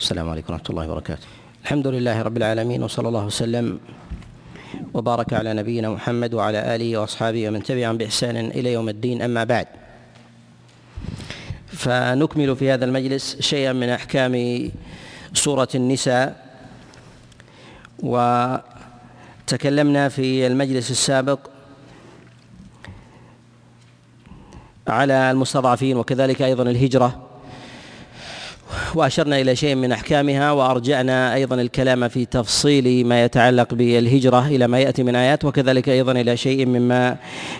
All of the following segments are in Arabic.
السلام عليكم ورحمة الله وبركاته. الحمد لله رب العالمين وصلى الله وسلم وبارك على نبينا محمد وعلى آله وأصحابه ومن تبعهم بإحسان إلى يوم الدين. أما بعد فنكمل في هذا المجلس شيئا من أحكام سورة النساء وتكلمنا في المجلس السابق على المستضعفين وكذلك أيضا الهجرة. وأشرنا إلى شيء من أحكامها وأرجعنا أيضا الكلام في تفصيل ما يتعلق بالهجرة إلى ما يأتي من آيات وكذلك أيضا إلى شيء مما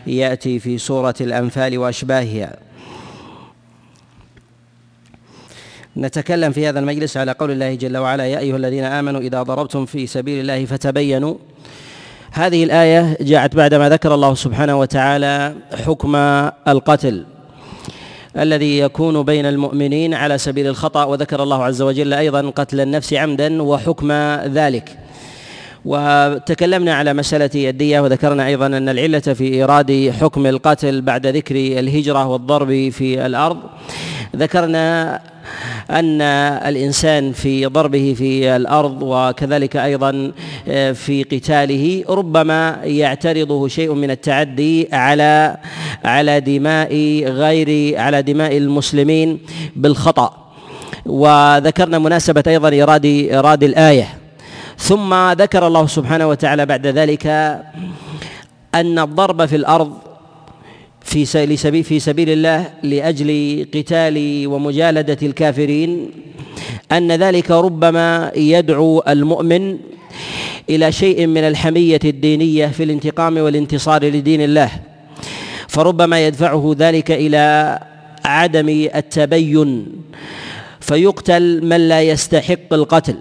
يأتي في سورة الأنفال وأشباهها. نتكلم في هذا المجلس على قول الله جل وعلا يا أيها الذين آمنوا إذا ضربتم في سبيل الله فتبينوا. هذه الآية جاءت بعدما ذكر الله سبحانه وتعالى حكم القتل. الذي يكون بين المؤمنين على سبيل الخطأ وذكر الله عز وجل أيضا قتل النفس عمدا وحكم ذلك. وتكلمنا على مسألة الدية وذكرنا أيضا أن العلة في إيراد حكم القتل بعد ذكر الهجرة والضرب في الأرض. ذكرنا أن الإنسان في ضربه في الأرض وكذلك أيضا آه، في قتاله ربما يعترضه شيء من التعدي على على دماء غير على دماء المسلمين بالخطأ. وذكرنا مناسبة أيضا إيراد إيراد الآية. ثم ذكر الله سبحانه وتعالى بعد ذلك أن الضرب في الأرض في سبيل في سبيل الله لأجل قتال ومجالدة الكافرين أن ذلك ربما يدعو المؤمن إلى شيء من الحمية الدينية في الانتقام والانتصار لدين الله. فربما يدفعه ذلك إلى عدم التبين فيقتل من لا يستحق القتل.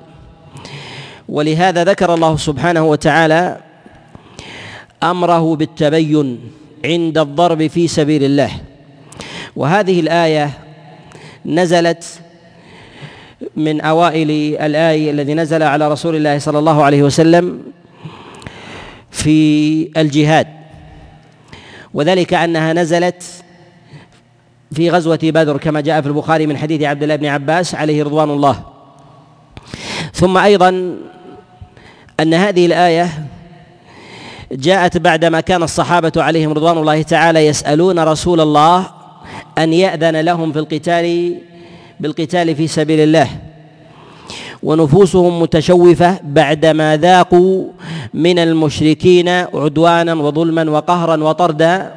ولهذا ذكر الله سبحانه وتعالى أمره بالتبين. عند الضرب في سبيل الله. وهذه الآية نزلت من أوائل الآية الذي نزل على رسول الله صلى الله عليه وسلم في الجهاد. وذلك أنها نزلت في غزوة بدر كما جاء في البخاري من حديث عبد الله بن عباس عليه رضوان الله. ثم أيضا أن هذه الآية جاءت بعدما كان الصحابة عليهم رضوان الله تعالى يسألون رسول الله أن يأذن لهم في القتال بالقتال في سبيل الله. ونفوسهم متشوفة بعدما ذاقوا من المشركين عدوانا وظلما وقهرا وطردا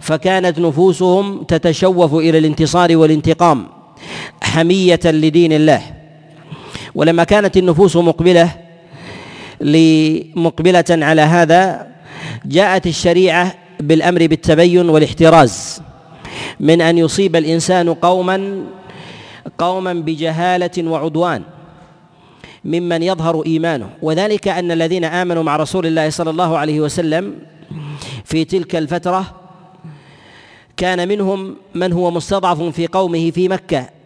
فكانت نفوسهم تتشوف إلى الانتصار والانتقام حمية لدين الله. ولما كانت النفوس مقبلة لمقبلة على هذا جاءت الشريعة بالأمر بالتبين والاحتراز. من أن يصيب الإنسان قوما قوما بجهالة وعدوان ممن يظهر إيمانه. وذلك أن الذين آمنوا مع رسول الله صلى الله عليه وسلم في تلك الفترة كان منهم من هو مستضعف في قومه في مكة.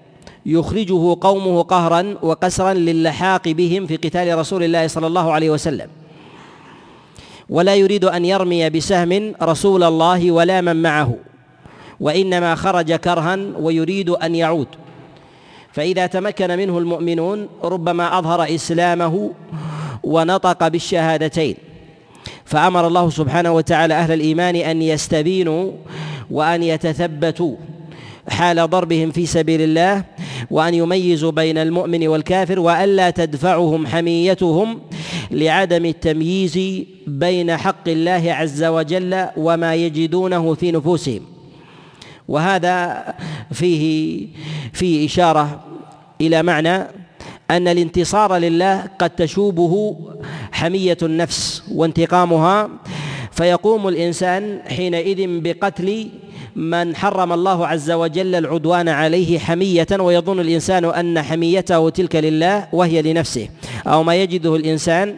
يخرجه قومه قهرا وقسرا للحاق بهم في قتال رسول الله صلى الله عليه وسلم. ولا يريد أن يرمي بسهم رسول الله ولا من معه وإنما خرج كرها ويريد أن يعود. فإذا تمكن منه المؤمنون ربما أظهر إسلامه ونطق بالشهادتين. فأمر الله سبحانه وتعالى أهل الإيمان أن يستبينوا وأن يتثبتوا. حال ضربهم في سبيل الله وأن يميزوا بين المؤمن والكافر وألا تدفعهم حميتهم لعدم التمييز بين حق الله عز وجل وما يجدونه في نفوسهم. وهذا فيه فيه إشارة إلى معنى أن الانتصار لله قد تشوبه حمية النفس وانتقامها فيقوم الإنسان حينئذ بقتل من حرم الله عز وجل العدوان عليه حمية ويظن الإنسان أن حميته تلك لله وهي لنفسه. أو ما يجده الإنسان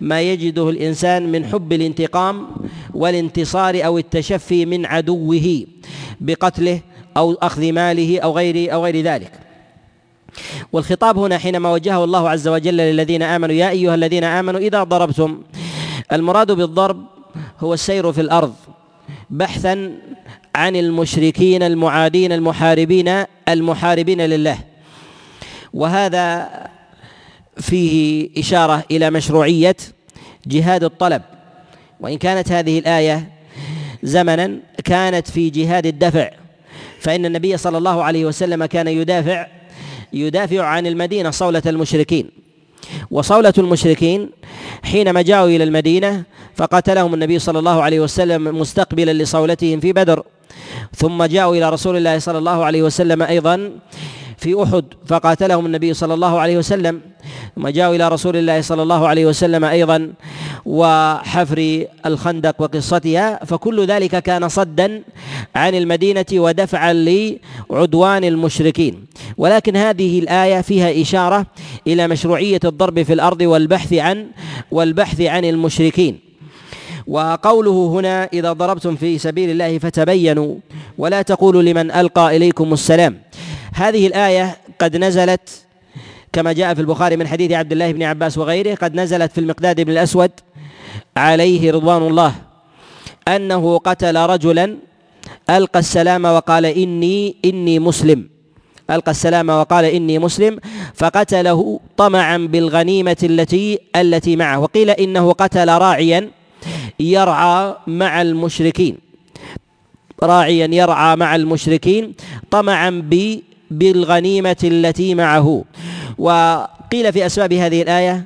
ما يجده الإنسان من حب الانتقام والانتصار أو التشفي من عدوه بقتله أو أخذ ماله أو غير أو غير ذلك. والخطاب هنا حينما وجهه الله عز وجل للذين آمنوا يا أيها الذين آمنوا إذا ضربتم المراد بالضرب هو السير في الأرض بحثا عن المشركين المعادين المحاربين المحاربين لله. وهذا فيه إشارة إلى مشروعية جهاد الطلب. وإن كانت هذه الآية زمنا كانت في جهاد الدفع فإن النبي صلى الله عليه وسلم كان يدافع يدافع عن المدينة صولة المشركين. وصولة المشركين حينما جاءوا إلى المدينة فقاتلهم النبي صلى الله عليه وسلم مستقبلا لصولتهم في بدر. ثم جاءوا إلى رسول الله صلى الله عليه وسلم أيضا في أحد فقاتلهم النبي صلى الله عليه وسلم. ثم جاءوا إلى رسول الله صلى الله عليه وسلم أيضا وحفر الخندق وقصتها فكل ذلك كان صدا عن المدينة ودفعا لعدوان المشركين. ولكن هذه الآية فيها إشارة إلى مشروعية الضرب في الأرض والبحث عن والبحث عن المشركين. وقوله هنا إذا ضربتم في سبيل الله فتبينوا ولا تقولوا لمن ألقى إليكم السلام. هذه الآية قد نزلت كما جاء في البخاري من حديث عبد الله بن عباس وغيره قد نزلت في المقداد بن الأسود عليه رضوان الله أنه قتل رجلا ألقى السلام وقال إني إني مسلم. ألقى السلام وقال إني مسلم فقتله طمعا بالغنيمة التي التي معه. وقيل إنه قتل راعيا يرعى مع المشركين. راعيا يرعى مع المشركين طمعا بالغنيمة التي معه. وقيل في أسباب هذه الآية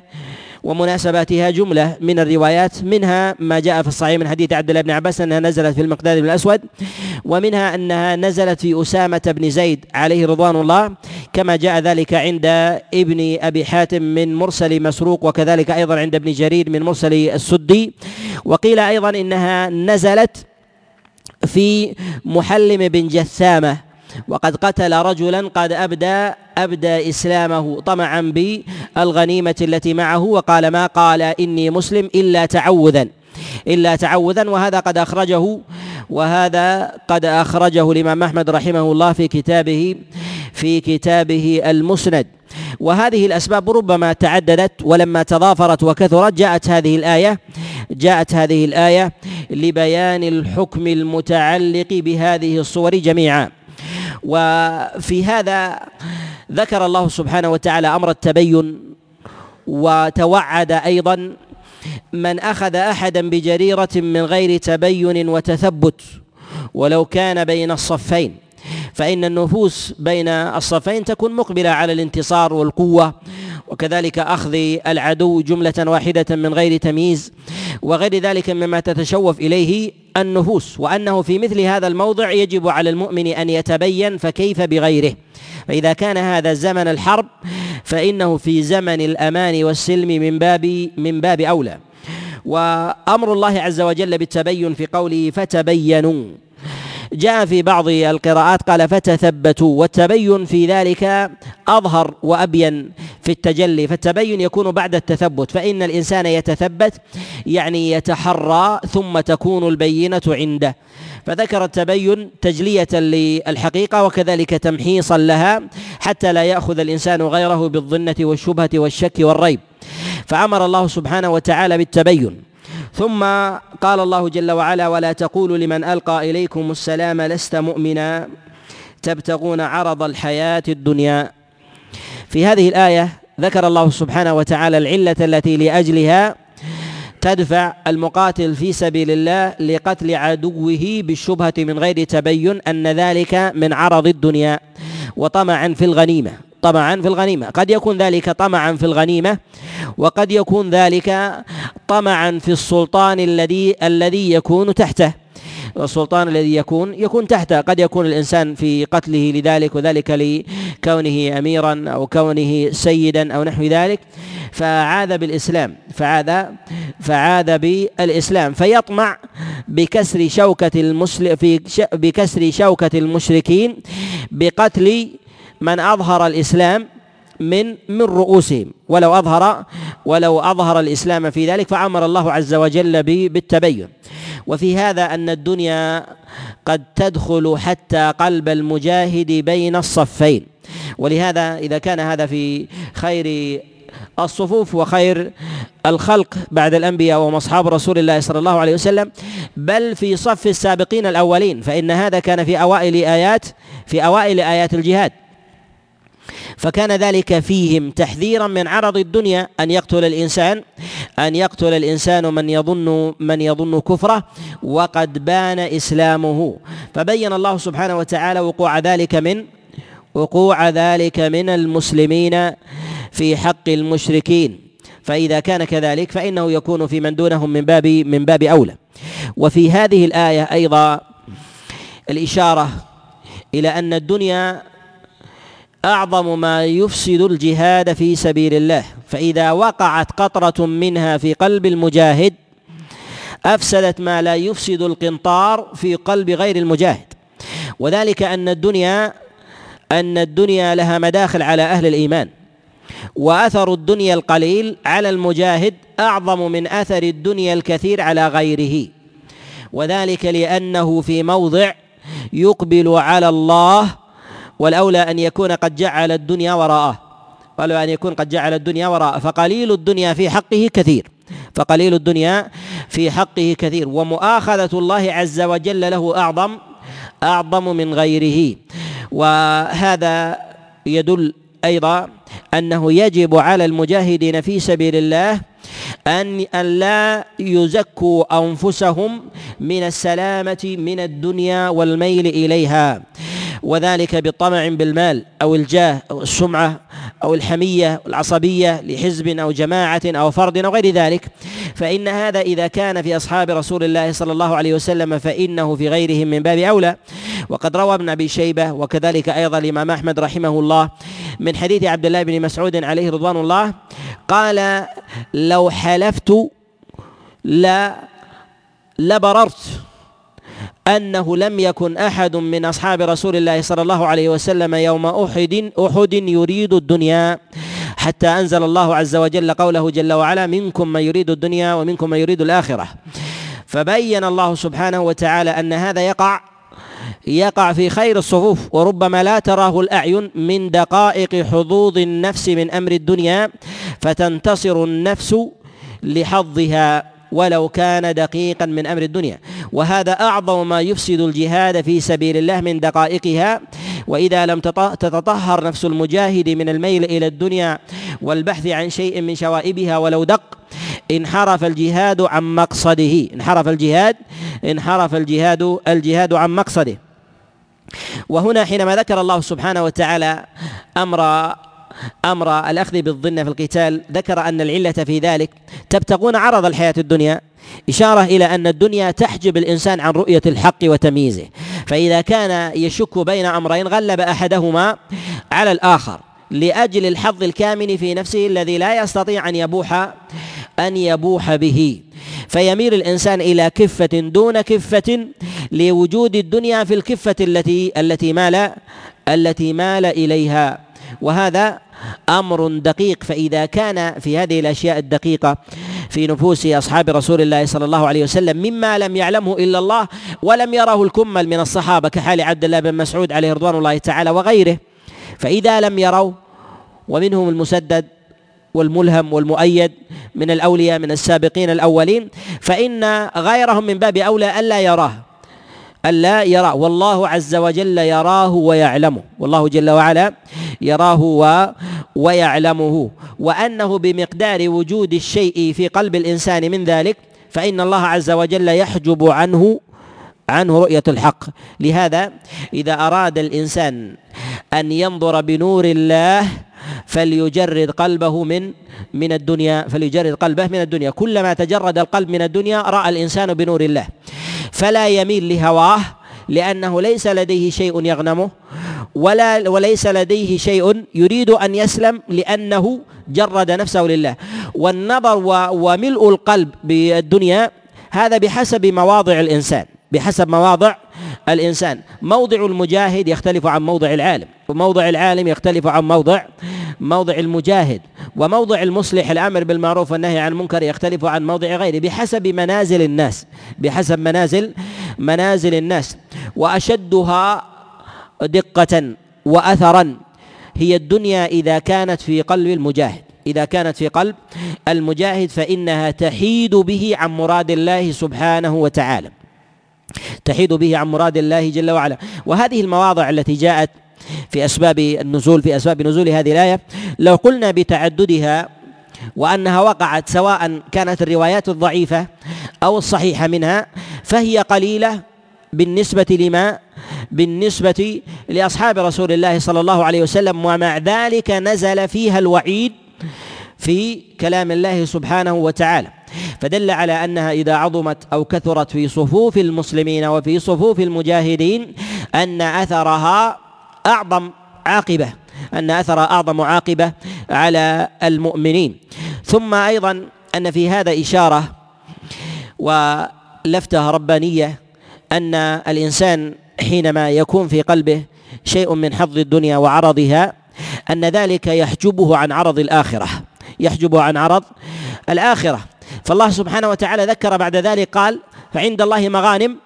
ومناسباتها جملة من الروايات منها ما جاء في الصحيح من حديث عبد الله بن عباس أنها نزلت في المقداد بن الأسود ومنها أنها نزلت في أسامة بن زيد عليه رضوان الله كما جاء ذلك عند ابن أبي حاتم من مرسل مسروق وكذلك أيضا عند ابن جرير من مرسل السدي. وقيل أيضا إنها نزلت في محلم بن جثامة وقد قتل رجلا قد أبدى أبدى إسلامه طمعا بالغنيمة التي معه وقال ما قال إني مسلم إلا تعوذا إلا تعوذا وهذا قد أخرجه وهذا قد أخرجه الإمام أحمد رحمه الله في كتابه في كتابه المسند. وهذه الأسباب ربما تعددت ولما تضافرت وكثرت جاءت هذه الآية جاءت هذه الآية لبيان الحكم المتعلق بهذه الصور جميعا. وفي هذا ذكر الله سبحانه وتعالى أمر التبين وتوعد أيضا من أخذ أحدا بجريرة من غير تبين وتثبت ولو كان بين الصفين. فإن النفوس بين الصفين تكون مقبلة على الانتصار والقوة وكذلك أخذ العدو جملة واحدة من غير تمييز وغير ذلك مما تتشوف إليه النفوس وأنه في مثل هذا الموضع يجب على المؤمن أن يتبين فكيف بغيره. فإذا كان هذا زمن الحرب فإنه في زمن الأمان والسلم من باب من باب أولى. وأمر الله عز وجل بالتبين في قوله فتبينوا. جاء في بعض القراءات قال فتثبتوا والتبين في ذلك أظهر وأبين في التجلي فالتبين يكون بعد التثبت فإن الإنسان يتثبت يعني يتحرى ثم تكون البينة عنده. فذكر التبين تجلية للحقيقة وكذلك تمحيصا لها حتى لا يأخذ الإنسان غيره بالظنة والشبهة والشك والريب. فأمر الله سبحانه وتعالى بالتبين. ثم قال الله جل وعلا ولا تقولوا لمن ألقى إليكم السلام لست مؤمنا. تبتغون عرض الحياة الدنيا. في هذه الآية ذكر الله سبحانه وتعالى العلة التي لأجلها تدفع المقاتل في سبيل الله لقتل عدوه بالشبهه من غير تبين أن ذلك من عرض الدنيا وطمعا في الغنيمة. طمعا في الغنيمة. قد يكون ذلك طمعا في الغنيمة وقد يكون ذلك طمعا في السلطان الذي الذي يكون تحته. السلطان الذي يكون يكون تحته. قد يكون الإنسان في قتله لذلك وذلك لكونه اميرا أو كونه سيدا أو نحو ذلك. فعاذ بالإسلام فعاذ فعاذ بالإسلام. فيطمع بكسر شوكة المسلم في بكسر شوكة المشركين بقتل من أظهر الإسلام من من رؤوسهم. ولو أظهر ولو أظهر الإسلام في ذلك فأمر الله عز وجل بالتبين. وفي هذا أن الدنيا قد تدخل حتى قلب المجاهد بين الصفين. ولهذا إذا كان هذا في خير الصفوف وخير الخلق بعد الأنبياء وهم أصحاب رسول الله صلى الله عليه وسلم بل في صف السابقين الأولين. فإن هذا كان في أوائل آيات في أوائل آيات الجهاد. فكان ذلك فيهم تحذيرا من عرض الدنيا أن يقتل الإنسان أن يقتل الإنسان من يظن من يظن كفره وقد بان إسلامه. فبين الله سبحانه وتعالى وقوع ذلك من وقوع ذلك من المسلمين في حق المشركين. فإذا كان كذلك فإنه يكون في من دونهم من باب من باب أولى. وفي هذه الآية أيضا الإشارة إلى أن الدنيا أعظم ما يفسد الجهاد في سبيل الله. فإذا وقعت قطرة منها في قلب المجاهد أفسدت ما لا يفسد القنطار في قلب غير المجاهد. وذلك أن الدنيا أن الدنيا لها مداخل على أهل الإيمان. وأثر الدنيا القليل على المجاهد أعظم من أثر الدنيا الكثير على غيره. وذلك لأنه في موضع يقبل على الله والأولى أن يكون قد جعل الدنيا وراءه. قالوا أن يكون قد جعل الدنيا وراءه. فقليل الدنيا في حقه كثير. فقليل الدنيا في حقه كثير. ومؤاخذة الله عز وجل له أعظم أعظم من غيره. وهذا يدل أيضا أنه يجب على المجاهدين في سبيل الله أن لا يزكوا أنفسهم من السلامة من الدنيا والميل إليها. وذلك بطمع بالمال أو الجاه أو السمعة أو الحمية العصبية لحزب أو جماعة أو فرد أو غير ذلك. فإن هذا إذا كان في أصحاب رسول الله صلى الله عليه وسلم فإنه في غيرهم من باب أولى. وقد روى ابن أبي شيبة وكذلك أيضا الإمام أحمد رحمه الله من حديث عبد الله بن مسعود عليه رضوان الله قال لو حلفت لا لبررت أنه لم يكن أحد من أصحاب رسول الله صلى الله عليه وسلم يوم أحد أحد يريد الدنيا حتى أنزل الله عز وجل قوله جل وعلا منكم من يريد الدنيا ومنكم من يريد الآخرة. فبين الله سبحانه وتعالى أن هذا يقع يقع في خير الصفوف وربما لا تراه الأعين من دقائق حظوظ النفس من أمر الدنيا فتنتصر النفس لحظها. ولو كان دقيقا من أمر الدنيا. وهذا أعظم ما يفسد الجهاد في سبيل الله من دقائقها. وإذا لم تتطهر نفس المجاهد من الميل إلى الدنيا والبحث عن شيء من شوائبها ولو دق انحرف الجهاد عن مقصده. انحرف الجهاد انحرف الجهاد الجهاد عن مقصده. وهنا حينما ذكر الله سبحانه وتعالى أمر أمر الأخذ بالظن في القتال. ذكر أن العلة في ذلك تبتغون عرض الحياة الدنيا إشارة إلى أن الدنيا تحجب الإنسان عن رؤية الحق وتمييزه. فإذا كان يشك بين أمرين غلب أحدهما على الآخر لأجل الحظ الكامن في نفسه الذي لا يستطيع أن يبوح أن يبوح به. فيميل الإنسان إلى كفة دون كفة لوجود الدنيا في الكفة التي التي مال التي مال إليها. وهذا أمر دقيق فإذا كان في هذه الأشياء الدقيقة في نفوس أصحاب رسول الله صلى الله عليه وسلم مما لم يعلمه إلا الله ولم يره الكمل من الصحابة كحال عبد الله بن مسعود عليه رضوان الله تعالى وغيره. فإذا لم يروا ومنهم المسدد والملهم والمؤيد من الأولياء من السابقين الأولين فإن غيرهم من باب أولى ألا يراه. ألا يرى. والله عز وجل يراه ويعلمه. والله جل وعلا يراه و ويعلمه. وأنه بمقدار وجود الشيء في قلب الإنسان من ذلك فإن الله عز وجل يحجب عنه عنه رؤية الحق. لهذا إذا أراد الإنسان أن ينظر بنور الله فليجرد قلبه من من الدنيا فليجرد قلبه من الدنيا. كلما تجرد القلب من الدنيا رأى الإنسان بنور الله. فلا يميل لهواه لأنه ليس لديه شيء يغنمه ولا وليس لديه شيء يريد أن يسلم لأنه جرد نفسه لله. والنظر وملء القلب بالدنيا هذا بحسب مواضع الإنسان بحسب مواضع الإنسان. موضع المجاهد يختلف عن موضع العالم. وموضع العالم يختلف عن موضع موضع المجاهد وموضع المصلح الأمر بالمعروف والنهي عن المنكر يختلف عن موضع غيره بحسب منازل الناس بحسب منازل منازل الناس. وأشدها دقة واثرا هي الدنيا إذا كانت في قلب المجاهد. إذا كانت في قلب المجاهد فإنها تحيد به عن مراد الله سبحانه وتعالى. تحيد به عن مراد الله جل وعلا. وهذه المواضع التي جاءت في أسباب النزول في أسباب نزول هذه الآية. لو قلنا بتعددها وأنها وقعت سواء كانت الروايات الضعيفة أو الصحيحة منها فهي قليلة بالنسبة لما؟ بالنسبة لأصحاب رسول الله صلى الله عليه وسلم ومع ذلك نزل فيها الوعيد في كلام الله سبحانه وتعالى. فدل على أنها إذا عظمت أو كثرت في صفوف المسلمين وفي صفوف المجاهدين أن أثرها أعظم عاقبة أن اثرها أعظم عاقبة على المؤمنين. ثم أيضا أن في هذا إشارة ولفته ربانية أن الإنسان حينما يكون في قلبه شيء من حظ الدنيا وعرضها أن ذلك يحجبه عن عرض الآخرة يحجبه عن عرض الآخرة. فالله سبحانه وتعالى ذكر بعد ذلك قال فعند الله مغانم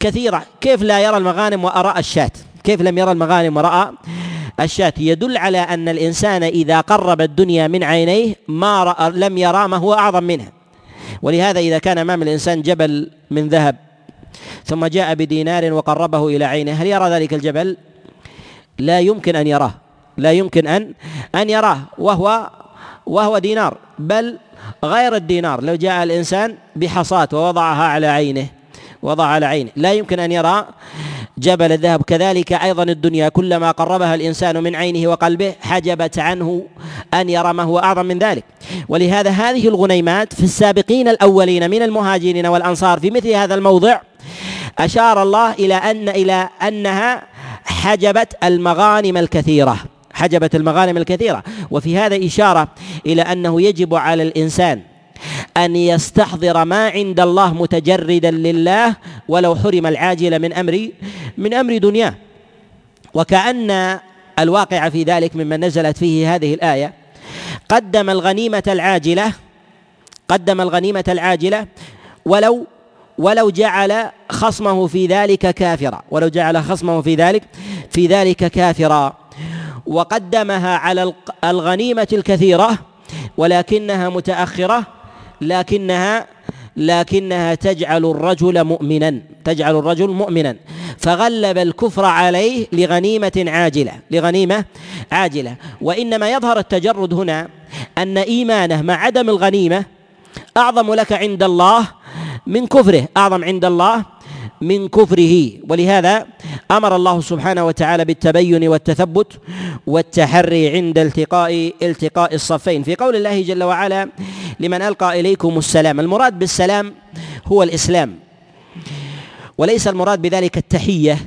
كثيرة. كيف لا يرى المغانم وأراء الشاة؟ كيف لم يرى المغانم وراء الشاة. يدل على أن الإنسان إذا قرب الدنيا من عينيه ما رأى لم يرى ما هو أعظم منها ولهذا إذا كان أمام الإنسان جبل من ذهب ثم جاء بدينار وقربه إلى عينه هل يرى ذلك الجبل؟ لا يمكن أن يراه. لا يمكن أن أن يراه. وهو وهو دينار. بل غير الدينار. لو جاء الإنسان بحصاة ووضعها على عينه وضع على عينه. لا يمكن أن يرى جبل الذهب. كذلك أيضا الدنيا. كلما قربها الإنسان من عينه وقلبه حجبت عنه أن يرى ما هو أعظم من ذلك. ولهذا هذه الغنيمات في السابقين الأولين من المهاجرين والأنصار في مثل هذا الموضع أشار الله إلى أن إلى أنها حجبت المغانم الكثيرة. حجبت المغانم الكثيرة. وفي هذا إشارة إلى أنه يجب على الإنسان أن يستحضر ما عند الله متجردا لله ولو حرم العاجل من أمر من أمر دنياه. وكأن الواقع في ذلك ممن نزلت فيه هذه الآية قدم الغنيمة العاجلة قدم الغنيمة العاجلة ولو ولو جعل خصمه في ذلك كافرا ولو جعل خصمه في ذلك في ذلك كافرا. وقدمها على الغنيمة الكثيرة ولكنها متأخرة لكنها لكنها تجعل الرجل مؤمنا تجعل الرجل مؤمنا. فغلب الكفر عليه لغنيمة عاجلة لغنيمة عاجلة. وإنما يظهر التجرد هنا أن إيمانه مع عدم الغنيمة أعظم لك عند الله من كفره أعظم عند الله من كفره. ولهذا أمر الله سبحانه وتعالى بالتبين والتثبت والتحري عند التقاء التقاء الصفين. في قول الله جل وعلا لمن ألقى إليكم السلام. المراد بالسلام هو الإسلام. وليس المراد بذلك التحية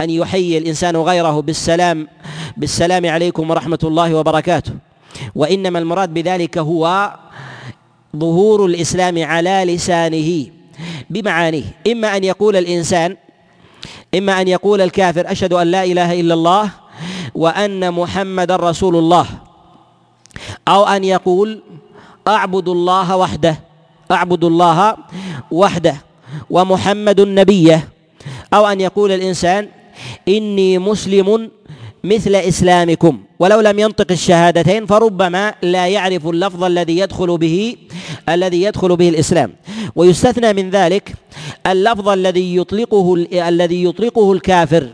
أن يحيي الإنسان غيره بالسلام بالسلام عليكم ورحمة الله وبركاته. وإنما المراد بذلك هو ظهور الإسلام على لسانه. بمعانيه. إما أن يقول الإنسان إما أن يقول الكافر أشهد أن لا إله إلا الله وأن محمدا رسول الله. أو أن يقول أعبد الله وحده أعبد الله وحده ومحمد نبيه أو أن يقول الإنسان إني مسلم مثل إسلامكم. ولو لم ينطق الشهادتين فربما لا يعرف اللفظ الذي يدخل به الذي يدخل به الإسلام. ويستثنى من ذلك اللفظ الذي يطلقه الذي يطلقه الكافر.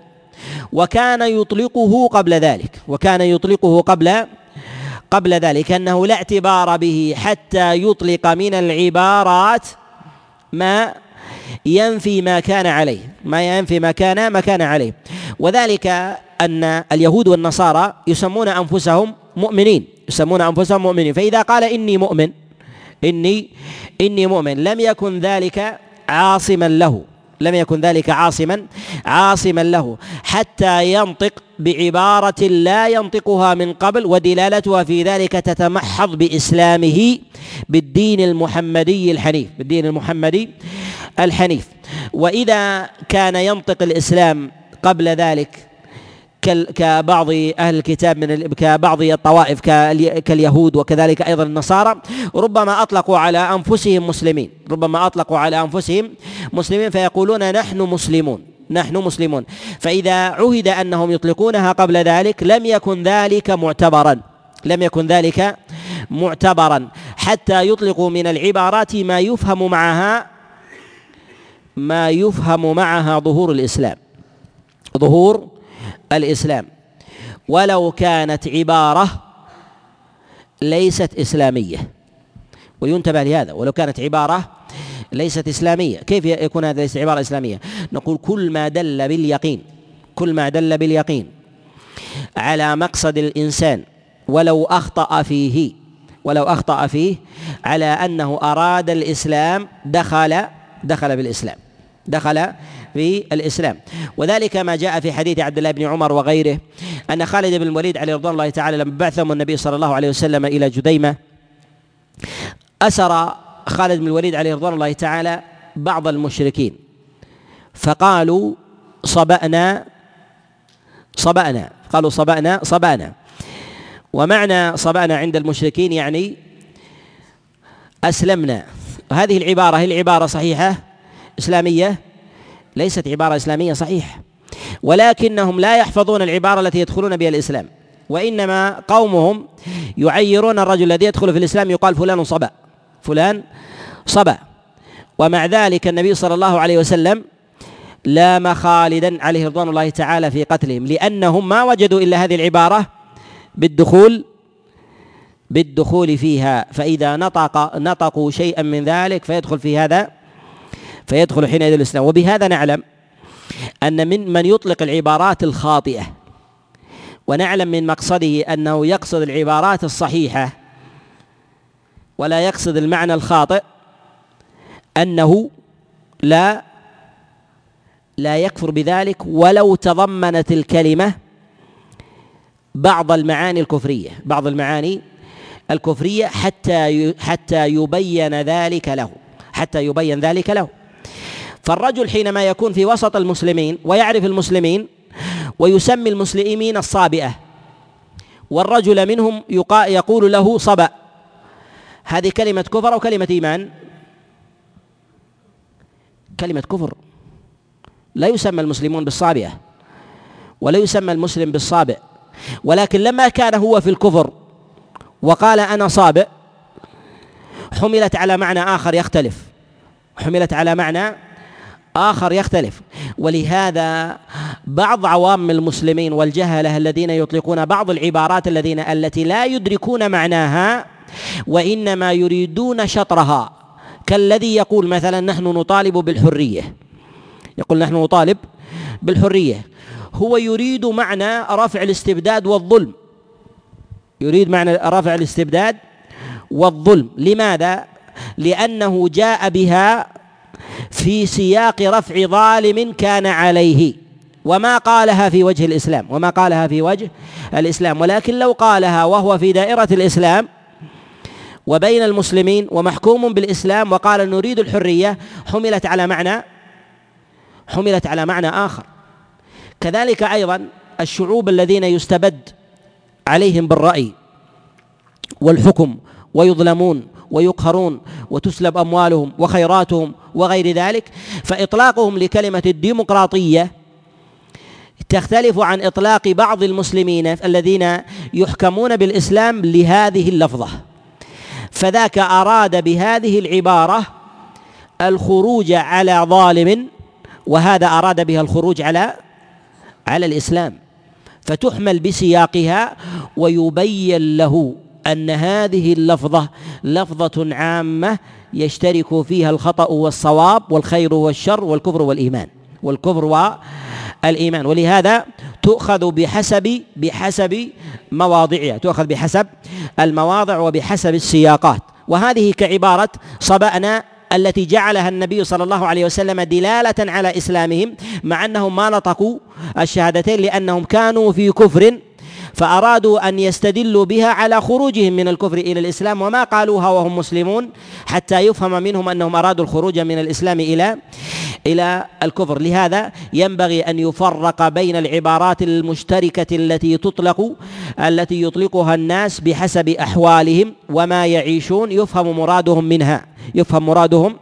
وكان يطلقه قبل ذلك. وكان يطلقه قبل قبل ذلك. أنه لا اعتبار به حتى يطلق من العبارات ما ينفي ما كان عليه ما ينفي ما كان ما كان عليه. وذلك أن اليهود والنصارى يسمون أنفسهم مؤمنين يسمون أنفسهم مؤمنين. فإذا قال إني مؤمن إني إني مؤمن لم يكن ذلك عاصما له. لم يكن ذلك عاصما عاصما له حتى ينطق بعبارة لا ينطقها من قبل ودلالتها في ذلك تتمحض بإسلامه بالدين المحمدي الحنيف بالدين المحمدي الحنيف. وإذا كان ينطق الإسلام قبل ذلك كبعض أهل الكتاب من كبعض الطوائف كاليهود وكذلك أيضا النصارى ربما أطلقوا على أنفسهم مسلمين. ربما أطلقوا على أنفسهم مسلمين فيقولون نحن مسلمون نحن مسلمون. فإذا عهد أنهم يطلقونها قبل ذلك لم يكن ذلك معتبرا لم يكن ذلك معتبرا. حتى يطلقوا من العبارات ما يفهم معها ما يفهم معها ظهور الإسلام. ظهور الإسلام. ولو كانت عبارة ليست إسلامية. وينتبه لهذا. ولو كانت عبارة ليست إسلامية. كيف يكون هذا ليست عبارة إسلامية؟ نقول كل ما دل باليقين. كل ما دل باليقين. على مقصد الإنسان. ولو أخطأ فيه. ولو أخطأ فيه. على أنه أراد الإسلام دخل دخل بالإسلام. دخل في الإسلام. وذلك ما جاء في حديث عبد الله بن عمر وغيره أن خالد بن الوليد عليه رضوان الله تعالى لما بعثهم النبي صلى الله عليه وسلم إلى جديمة أسر خالد بن الوليد عليه رضوان الله تعالى بعض المشركين فقالوا صبأنا صبأنا قالوا صبأنا صبأنا. ومعنى صبأنا عند المشركين يعني أسلمنا. هذه العبارة هي العبارة صحيحة؟ إسلامية ليست عبارة إسلامية صحيحة ولكنهم لا يحفظون العبارة التي يدخلون بها الإسلام. وإنما قومهم يعيرون الرجل الذي يدخل في الإسلام يقال فلان صبأ فلان صبأ. ومع ذلك النبي صلى الله عليه وسلم لام خالدا عليه رضوان الله تعالى في قتلهم لأنهم ما وجدوا إلا هذه العبارة بالدخول بالدخول فيها. فإذا نطق نطقوا شيئا من ذلك فيدخل في هذا فيدخل حينئذ الإسلام. وبهذا نعلم أن من من يطلق العبارات الخاطئة ونعلم من مقصده أنه يقصد العبارات الصحيحة ولا يقصد المعنى الخاطئ أنه لا لا يكفر بذلك ولو تضمنت الكلمة بعض المعاني الكفرية بعض المعاني الكفرية حتى حتى يبين ذلك له حتى يبين ذلك له. فالرجل حينما يكون في وسط المسلمين ويعرف المسلمين ويسمي المسلمين الصابئة والرجل منهم يقول له صبأ. هذه كلمة كفر أو كلمة إيمان؟ كلمة كفر. لا يسمى المسلمون بالصابئة ولا يسمى المسلم بالصابئ. ولكن لما كان هو في الكفر وقال أنا صابئ حملت على معنى آخر يختلف. حملت على معنى آخر يختلف. ولهذا بعض عوام المسلمين والجهلة الذين يطلقون بعض العبارات الذين التي لا يدركون معناها وإنما يريدون شطرها. كالذي يقول مثلا نحن نطالب بالحرية. يقول نحن نطالب بالحرية. هو يريد معنى رفع الاستبداد والظلم. يريد معنى رفع الاستبداد والظلم. لماذا؟ لأنه جاء بها في سياق رفع ظالم كان عليه. وما قالها في وجه الإسلام وما قالها في وجه الإسلام. ولكن لو قالها وهو في دائرة الإسلام وبين المسلمين ومحكوم بالإسلام وقال نريد الحرية حملت على معنى حملت على معنى آخر. كذلك أيضا الشعوب الذين يستبد عليهم بالرأي والحكم ويظلمون ويقهرون وتسلب أموالهم وخيراتهم وغير ذلك فإطلاقهم لكلمة الديمقراطية تختلف عن إطلاق بعض المسلمين الذين يحكمون بالإسلام لهذه اللفظة. فذاك أراد بهذه العبارة الخروج على ظالم وهذا أراد بها الخروج على على الإسلام. فتحمل بسياقها ويبين له أن هذه اللفظة لفظة عامة يشترك فيها الخطأ والصواب والخير والشر والكفر والإيمان. والكفر والإيمان. ولهذا تؤخذ بحسب بحسب مواضعها. تؤخذ بحسب المواضع وبحسب السياقات. وهذه كعبارة صبأنا التي جعلها النبي صلى الله عليه وسلم دلالة على إسلامهم مع أنهم ما نطقوا الشهادتين لأنهم كانوا في كفر فأرادوا أن يستدلوا بها على خروجهم من الكفر إلى الإسلام وما قالوها وهم مسلمون حتى يفهم منهم أنهم أرادوا الخروج من الإسلام إلى إلى الكفر. لهذا ينبغي أن يفرق بين العبارات المشتركة التي تطلق التي يطلقها الناس بحسب أحوالهم وما يعيشون. يفهم مرادهم منها يفهم مرادهم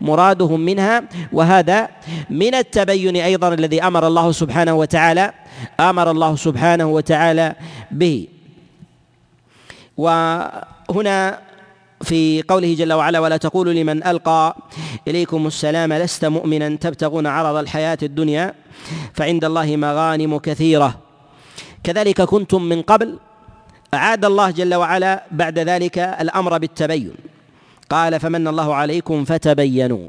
مرادهم منها. وهذا من التبين أيضا الذي أمر الله سبحانه وتعالى آمر الله سبحانه وتعالى به. وهنا في قوله جل وعلا ولا تقولوا لمن ألقى إليكم السلام لست مؤمنا تبتغون عرض الحياة الدنيا فعند الله مغانم كثيرة كذلك كنتم من قبل. أعاد الله جل وعلا بعد ذلك الأمر بالتبين. قال فمن الله عليكم فتبينوا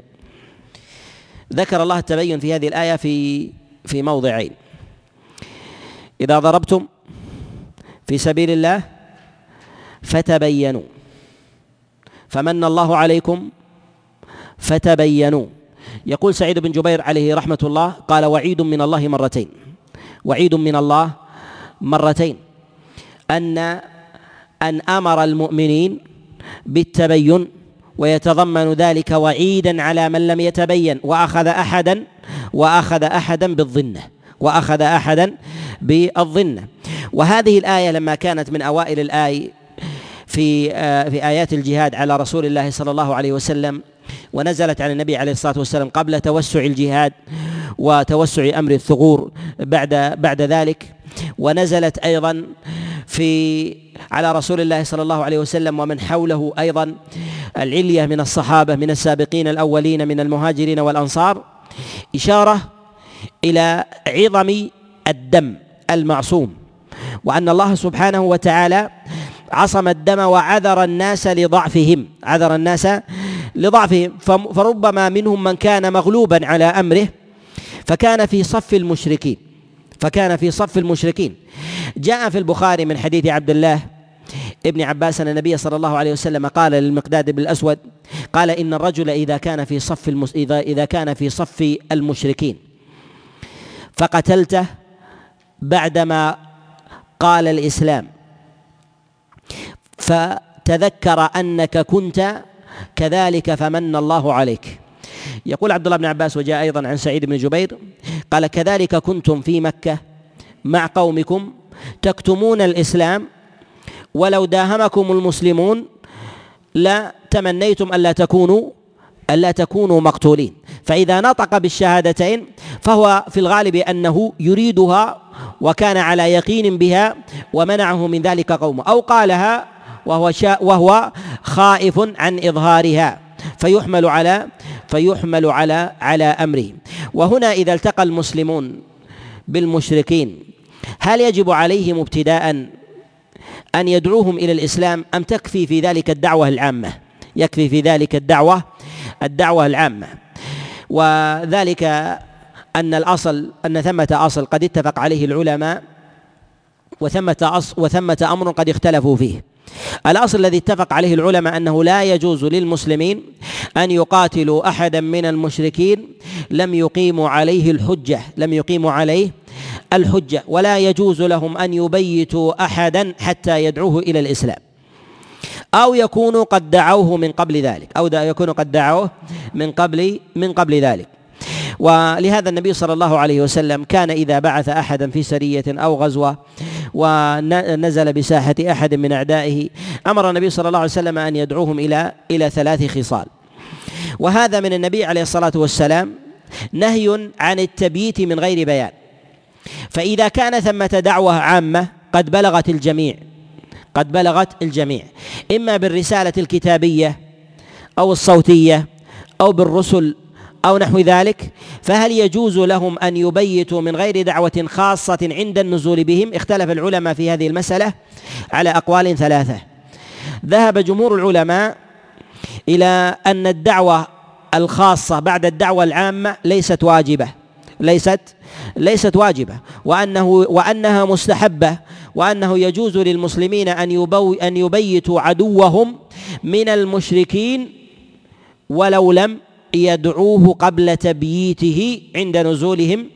ذكر الله التبين في هذه الآية في في موضعين. إذا ضربتم في سبيل الله فتبينوا. فمن الله عليكم فتبينوا. يقول سعيد بن جبير عليه رحمة الله قال وعيد من الله مرتين. وعيد من الله مرتين. أن أن أمر المؤمنين بالتبين ويتضمن ذلك وعيدا على من لم يتبين وأخذ احدا وأخذ أحدا بالظنة. وأخذ أحدا بالظنه وهذه الآية لما كانت من أوائل الآي في آه، في آيات الجهاد على رسول الله صلى الله عليه وسلم ونزلت على النبي عليه الصلاة والسلام قبل توسع الجهاد وتوسع أمر الثغور بعد بعد ذلك. ونزلت أيضا في على رسول الله صلى الله عليه وسلم ومن حوله أيضا العلية من الصحابة من السابقين الأولين من المهاجرين والأنصار إشارة إلى عظم الدم المعصوم وأن الله سبحانه وتعالى عصم الدم وعذر الناس لضعفهم عذر الناس لضعفهم. فربما منهم من كان مغلوبا على أمره فكان في صف المشركين فكان في صف المشركين. جاء في البخاري من حديث عبد الله ابن عباس أن النبي صلى الله عليه وسلم قال للمقداد بن الأسود قال إن الرجل إذا كان في صف المس... اذا إذا كان في صف المشركين. فقتلته بعدما قال الإسلام. فتذكر أنك كنت كذلك فمن الله عليك. يقول عبد الله بن عباس وجاء أيضا عن سعيد بن جبير قال كذلك كنتم في مكة مع قومكم تكتمون الإسلام ولو داهمكم المسلمون لا تمنيتم ألا تكونوا ألا تكونوا مقتولين. فإذا نطق بالشهادتين فهو في الغالب أنه يريدها وكان على يقين بها ومنعه من ذلك قومه أو قالها وهو شاء وهو خائف عن إظهارها. فيحمل على فيحمل على على أمره. وهنا إذا التقى المسلمون بالمشركين هل يجب عليهم ابتداء أن يدعوهم إلى الإسلام أم تكفي في ذلك الدعوة العامة؟ يكفي في ذلك الدعوة الدعوة العامة. وذلك أن الأصل أن ثمة أصل قد اتفق عليه العلماء وثمة أصل وثمة أمر قد اختلفوا فيه. الأصل الذي اتفق عليه العلماء أنه لا يجوز للمسلمين أن يقاتلوا أحدا من المشركين لم يقيموا عليه الحجة لم يقيموا عليه الحجة. ولا يجوز لهم أن يبيتوا أحدا حتى يدعوه إلى الإسلام. أو يكونوا قد دعوه من قبل ذلك أو يكونوا قد دعوه من قبل من قبل ذلك. ولهذا النبي صلى الله عليه وسلم كان إذا بعث أحدا في سرية أو غزوة ونزل بساحة أحد من أعدائه أمر النبي صلى الله عليه وسلم أن يدعوهم إلى إلى ثلاث خصال. وهذا من النبي عليه الصلاة والسلام نهي عن التبييت من غير بيان. فإذا كان ثمة دعوة عامة قد بلغت الجميع. قد بلغت الجميع إما بالرسالة الكتابية أو الصوتية أو بالرسل أو نحو ذلك فهل يجوز لهم أن يبيتوا من غير دعوة خاصة عند النزول بهم؟ اختلف العلماء في هذه المسألة على أقوال ثلاثة. ذهب جمهور العلماء إلى أن الدعوة الخاصة بعد الدعوة العامة ليست واجبة ليست ليست واجبة وأنه وأنها مستحبة وأنه يجوز للمسلمين أن يبو أن يبيتوا عدوهم من المشركين ولو لم يدعوه قبل تبييته عند نزولهم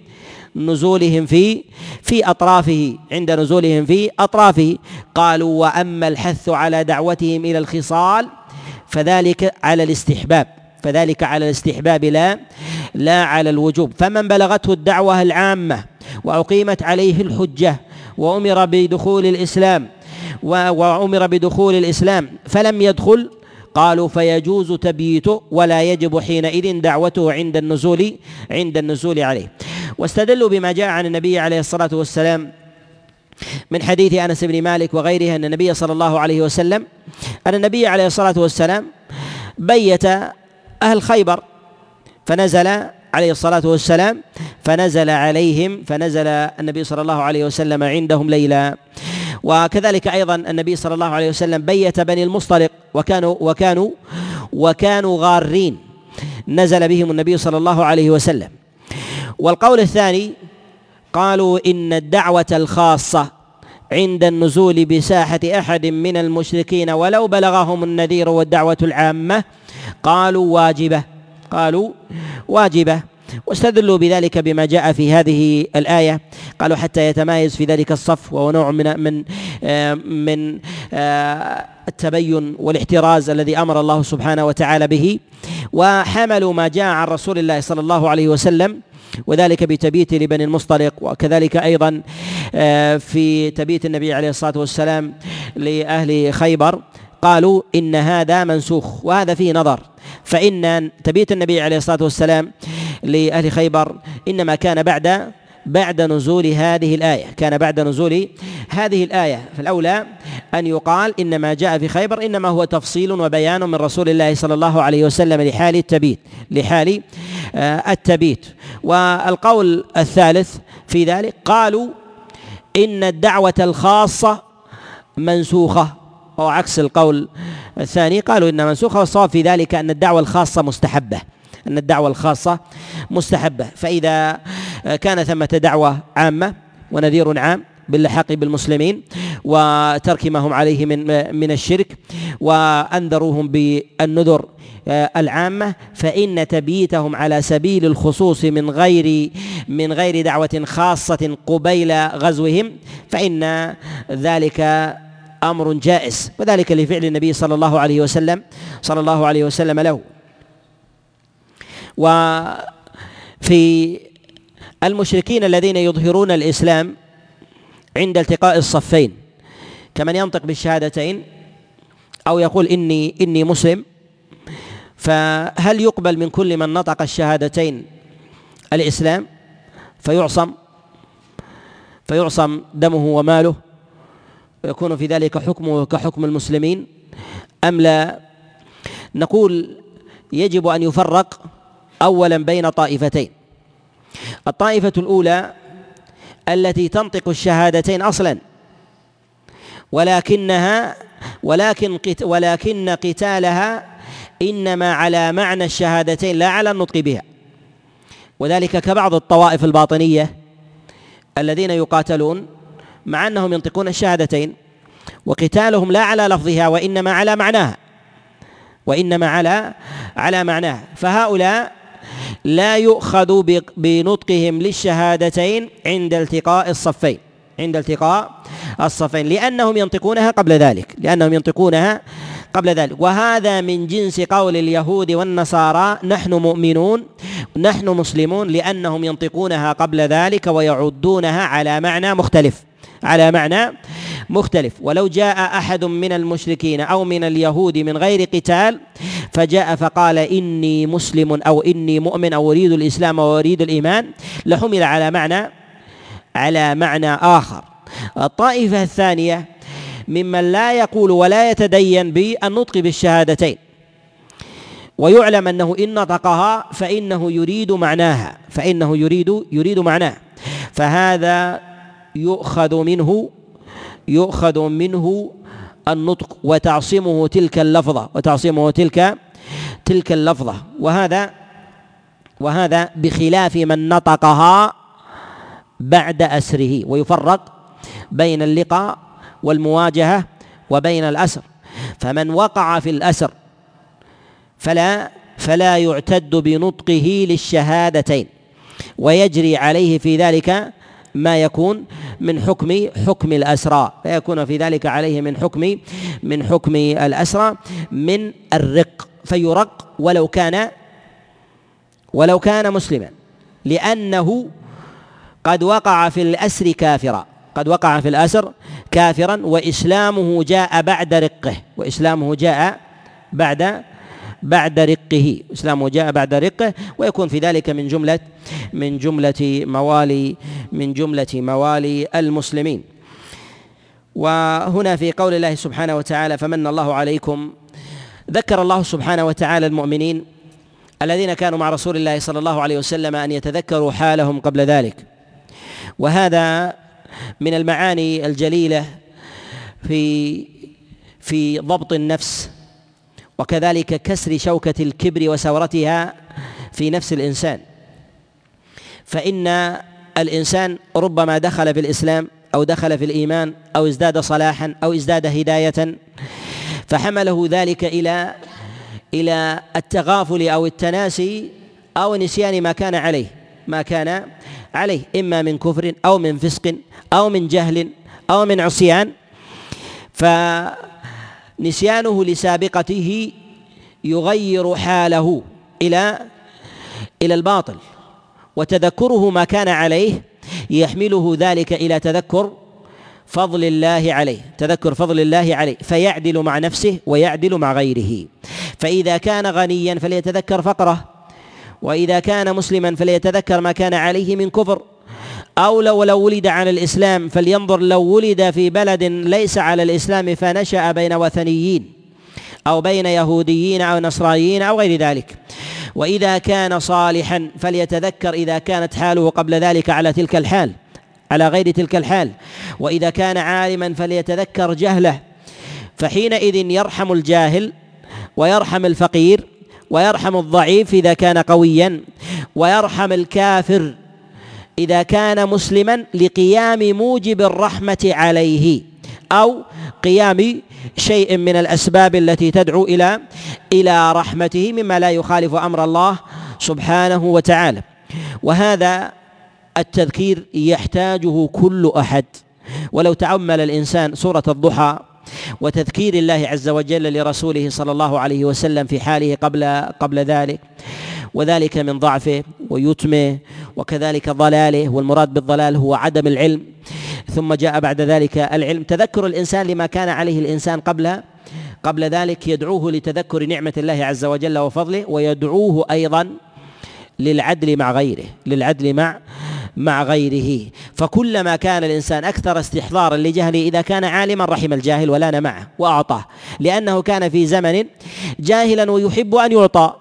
نزولهم في في أطرافه عند نزولهم في أطرافه. قالوا وأما الحث على دعوتهم إلى الخصال فذلك على الاستحباب فذلك على الاستحباب لا لا على الوجوب. فمن بلغته الدعوة العامة وأقيمت عليه الحجة وأمر بدخول الإسلام وأمر بدخول الإسلام. فلم يدخل قالوا فيجوز تبييته ولا يجب حينئذ دعوته عند النزول عند النزول عليه. واستدلوا بما جاء عن النبي عليه الصلاة والسلام من حديث أنس بن مالك وغيره أن النبي صلى الله عليه وسلم أن النبي عليه الصلاة والسلام بيت أهل خيبر فنزل عليه الصلاة والسلام فنزل عليهم فنزل النبي صلى الله عليه وسلم عندهم ليلا وكذلك أيضا النبي صلى الله عليه وسلم بيت بني المصطلق وكانوا وكانوا وكانوا غارين. نزل بهم النبي صلى الله عليه وسلم. والقول الثاني قالوا إن الدعوة الخاصة عند النزول بساحة أحد من المشركين ولو بلغهم النذير والدعوة العامة قالوا واجبة. قالوا واجبة. واستدلوا بذلك بما جاء في هذه الآية. قالوا حتى يتمايز في ذلك الصف وهو نوع من من من آه، التبين والاحتراز الذي أمر الله سبحانه وتعالى به. وحملوا ما جاء عن رسول الله صلى الله عليه وسلم وذلك بتبيت لبني المصطلق. وكذلك أيضا آه، في تبيت النبي عليه الصلاة والسلام لأهل خيبر. قالوا إن هذا منسوخ وهذا فيه نظر. فإن تبيت النبي عليه الصلاة والسلام لأهل خيبر إنما كان بعد بعد نزول هذه الآية كان بعد نزول هذه الآية. فالأولى أن يقال إن ما جاء في خيبر إنما هو تفصيل وبيان من رسول الله صلى الله عليه وسلم لحال التبيت لحال آه، التبيت. والقول الثالث في ذلك قالوا إن الدعوة الخاصة منسوخة. أو عكس القول الثاني قالوا إنها منسوخة والصواب في ذلك أن الدعوة الخاصة مستحبة. أن الدعوة الخاصة مستحبة. فإذا كان ثمة دعوة عامة ونذير عام باللحاق بالمسلمين وترك ما هم عليه من من الشرك وأنذروهم بالنذر العامة فإن تبييتهم على سبيل الخصوص من غير من غير دعوة خاصة قبيل غزوهم فإن ذلك أمر جائز وذلك لفعل النبي صلى الله عليه وسلم صلى الله عليه وسلم له. وفي المشركين الذين يظهرون الإسلام عند التقاء الصفين كمن ينطق بالشهادتين أو يقول إني إني مسلم فهل يقبل من كل من نطق الشهادتين الإسلام؟ فيعصم فيعصم دمه وماله. ويكون في ذلك حكمه كحكم المسلمين أم لا؟ نقول يجب أن يفرق اولا بين طائفتين. الطائفة الأولى التي تنطق الشهادتين أصلا ولكنها ولكن ولكن قتالها إنما على معنى الشهادتين لا على النطق بها. وذلك كبعض الطوائف الباطنية الذين يقاتلون مع أنهم ينطقون الشهادتين وقتالهم لا على لفظها وإنما على معناها وإنما على على معناها. فهؤلاء لا يؤخذ بنطقهم للشهادتين عند التقاء الصفين عند التقاء الصفين لأنهم ينطقونها قبل ذلك لأنهم ينطقونها قبل ذلك. وهذا من جنس قول اليهود والنصارى نحن مؤمنون نحن مسلمون لأنهم ينطقونها قبل ذلك ويعدونها على معنى مختلف. على معنى مختلف. ولو جاء أحد من المشركين أو من اليهود من غير قتال فجاء فقال إني مسلم أو إني مؤمن أو أريد الإسلام واريد الإيمان لحمل على معنى على معنى آخر. الطائفة الثانية ممن لا يقول ولا يتدين بالنطق بالشهادتين ويعلم أنه إن نطقها فإنه يريد معناها فإنه يريد يريد معناه. فهذا يؤخذ منه يؤخذ منه النطق وتعصمه تلك اللفظة وتعصمه تلك تلك اللفظة. وهذا وهذا بخلاف من نطقها بعد أسره ويفرق بين اللقاء والمواجهة وبين الأسر. فمن وقع في الأسر فلا فلا يعتد بنطقه للشهادتين ويجري عليه في ذلك ما يكون من حكم حكم الأسرى فيكون في ذلك عليه من حكم من حكم الأسرى من الرق فيرق ولو كان ولو كان مسلما لأنه قد وقع في الأسر كافرا قد وقع في الأسر كافرا وإسلامه جاء بعد رقه وإسلامه جاء بعد بعد رقه. إسلامه جاء بعد رقه ويكون في ذلك من جملة من جملة موالي من جملة موالي المسلمين. وهنا في قول الله سبحانه وتعالى فمن الله عليكم ذكر الله سبحانه وتعالى المؤمنين الذين كانوا مع رسول الله صلى الله عليه وسلم أن يتذكروا حالهم قبل ذلك. وهذا من المعاني الجليلة في في ضبط النفس وكذلك كسر شوكة الكبر وسورتها في نفس الإنسان. فإن الإنسان ربما دخل في الإسلام أو دخل في الإيمان أو ازداد صلاحا أو ازداد هداية فحمله ذلك إلى إلى التغافل أو التناسي أو نسيان ما كان عليه ما كان عليه إما من كفر أو من فسق أو من جهل أو من عصيان. فنسيانه لسابقته يغير حاله إلى إلى الباطل وتذكره ما كان عليه يحمله ذلك إلى تذكر فضل الله عليه تذكر فضل الله عليه فيعدل مع نفسه ويعدل مع غيره. فإذا كان غنيا فليتذكر فقره وإذا كان مسلما فليتذكر ما كان عليه من كفر. أو لو لو ولد على الإسلام فلينظر لو ولد في بلد ليس على الإسلام فنشأ بين وثنيين أو بين يهوديين أو نصرانيين أو غير ذلك. وإذا كان صالحا فليتذكر إذا كانت حاله قبل ذلك على تلك الحال على غير تلك الحال. وإذا كان عالما فليتذكر جهله فحينئذ يرحم الجاهل ويرحم الفقير ويرحم الضعيف إذا كان قويا ويرحم الكافر إذا كان مسلما لقيام موجب الرحمة عليه أو قيام شيء من الأسباب التي تدعو إلى إلى رحمته مما لا يخالف أمر الله سبحانه وتعالى. وهذا التذكير يحتاجه كل أحد. ولو تأمل الإنسان سورة الضحى وتذكير الله عز وجل لرسوله صلى الله عليه وسلم في حاله قبل قبل ذلك وذلك من ضعفه ويتمه وكذلك ضلاله والمراد بالضلال هو عدم العلم. ثم جاء بعد ذلك العلم. تذكر الإنسان لما كان عليه الإنسان قبل قبل ذلك يدعوه لتذكر نعمة الله عز وجل وفضله ويدعوه أيضا للعدل مع غيره للعدل مع مع غيره. فكلما كان الإنسان أكثر استحضارا لجهله إذا كان عالما رحم الجاهل ولان معه وأعطاه لأنه كان في زمن جاهلا ويحب أن يعطى.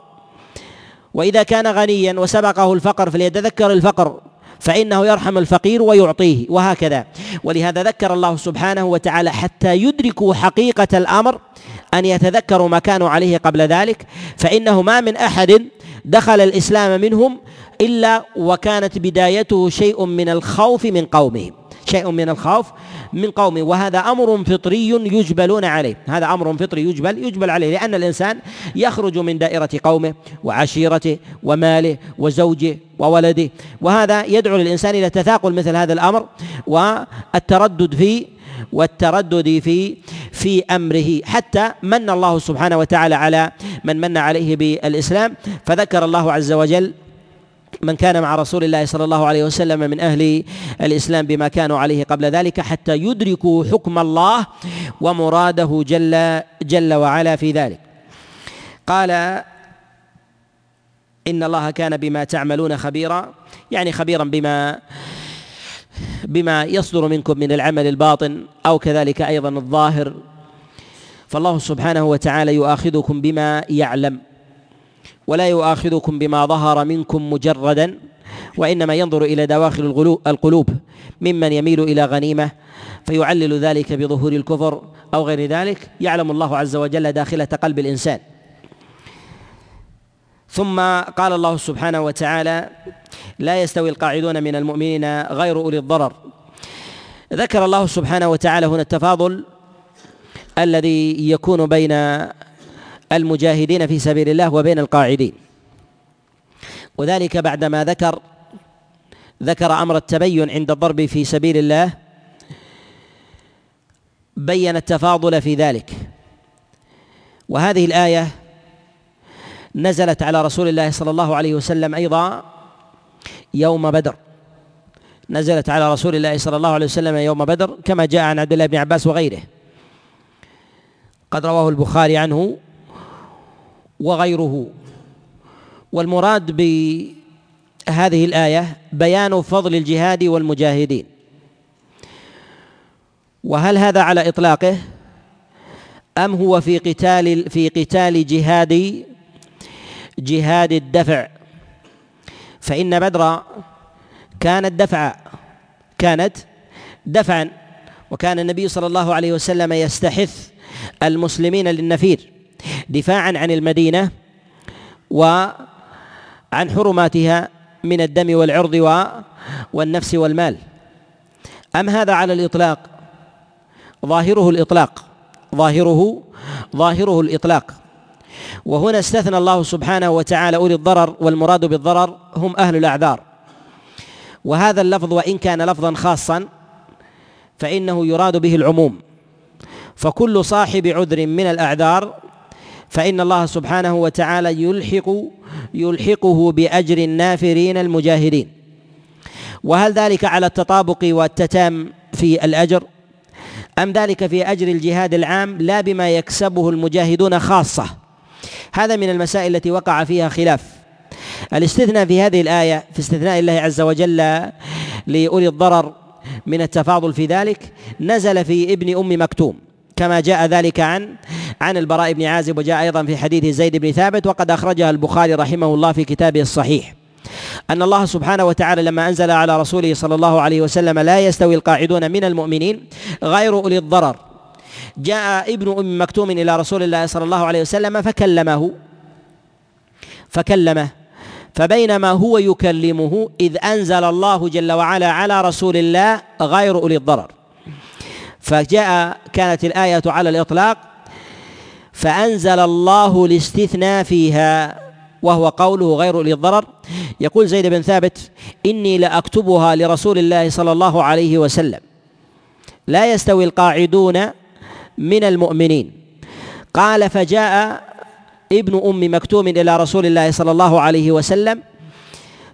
وإذا كان غنيا وسبقه الفقر فليتذكر الفقر فإنه يرحم الفقير ويعطيه وهكذا. ولهذا ذكر الله سبحانه وتعالى حتى يدركوا حقيقة الأمر أن يتذكروا ما كانوا عليه قبل ذلك فإنه ما من أحد دخل الإسلام منهم إلا وكانت بدايته شيء من الخوف من قومهم. شيء من الخوف من قومه وهذا أمر فطري يجبلون عليه. هذا أمر فطري يجبل يجبل عليه لأن الإنسان يخرج من دائرة قومه وعشيرته وماله وزوجه وولده. وهذا يدعو الانسان إلى تثاقل مثل هذا الأمر والتردد في والتردد في في أمره. حتى من الله سبحانه وتعالى على من من عليه بالإسلام فذكر الله عز وجل من كان مع رسول الله صلى الله عليه وسلم من أهل الإسلام بما كانوا عليه قبل ذلك حتى يدركوا حكم الله ومراده جل جل وعلا في ذلك. قال إن الله كان بما تعملون خبيرا يعني خبيرا بما بما يصدر منكم من العمل الباطن أو كذلك أيضا الظاهر. فالله سبحانه وتعالى يؤاخذكم بما يعلم. ولا يؤاخذكم بما ظهر منكم مجردا وإنما ينظر إلى دواخل القلوب ممن يميل إلى غنيمة فيعلل ذلك بظهور الكفر أو غير ذلك يعلم الله عز وجل داخله قلب الإنسان. ثم قال الله سبحانه وتعالى لا يستوي القاعدون من المؤمنين غير أولي الضرر. ذكر الله سبحانه وتعالى هنا التفاضل الذي يكون بين المجاهدين في سبيل الله وبين القاعدين. وذلك بعدما ذكر ذكر أمر التبين عند الضرب في سبيل الله بين التفاضل في ذلك. وهذه الآية نزلت على رسول الله صلى الله عليه وسلم أيضا يوم بدر. نزلت على رسول الله صلى الله عليه وسلم يوم بدر كما جاء عن عبد الله بن عباس وغيره. قد رواه البخاري عنه وغيره. والمراد بهذه الآية بيان فضل الجهاد والمجاهدين. وهل هذا على إطلاقه؟ أم هو في قتال في قتال جهاد جهاد الدفع؟ فإن بدر كانت دفعا. كانت دفعا. وكان النبي صلى الله عليه وسلم يستحث المسلمين للنفير. دفاعا عن المدينة وعن حرماتها من الدم والعرض والنفس والمال. أم هذا على الإطلاق؟ ظاهره الإطلاق. ظاهره ظاهره الإطلاق. وهنا استثنى الله سبحانه وتعالى أولي الضرر والمراد بالضرر هم أهل الأعذار. وهذا اللفظ وإن كان لفظا خاصا فإنه يراد به العموم. فكل صاحب عذر من الأعذار فإن الله سبحانه وتعالى يلحق يلحقه بأجر النافرين المجاهدين. وهل ذلك على التطابق والتتام في الأجر؟ أم ذلك في أجر الجهاد العام لا بما يكسبه المجاهدون خاصة؟ هذا من المسائل التي وقع فيها خلاف. الاستثناء في هذه الآية في استثناء الله عز وجل لأولي الضرر من التفاضل في ذلك نزل في ابن أم مكتوم. كما جاء ذلك عن عن البراء بن عازب وجاء أيضا في حديث زيد بن ثابت وقد أخرجها البخاري رحمه الله في كتابه الصحيح. أن الله سبحانه وتعالى لما أنزل على رسوله صلى الله عليه وسلم لا يستوي القاعدون من المؤمنين غير أولي الضرر. جاء ابن أم مكتوم إلى رسول الله صلى الله عليه وسلم فكلمه فكلمه. فبينما هو يكلمه إذ أنزل الله جل وعلا على رسول الله غير أولي الضرر. فجاء كانت الآية على الإطلاق فأنزل الله الاستثناء فيها وهو قوله غير للضرر يقول زيد بن ثابت إني لأكتبها لرسول الله صلى الله عليه وسلم. لا يستوي القاعدون من المؤمنين. قال فجاء ابن أم مكتوم إلى رسول الله صلى الله عليه وسلم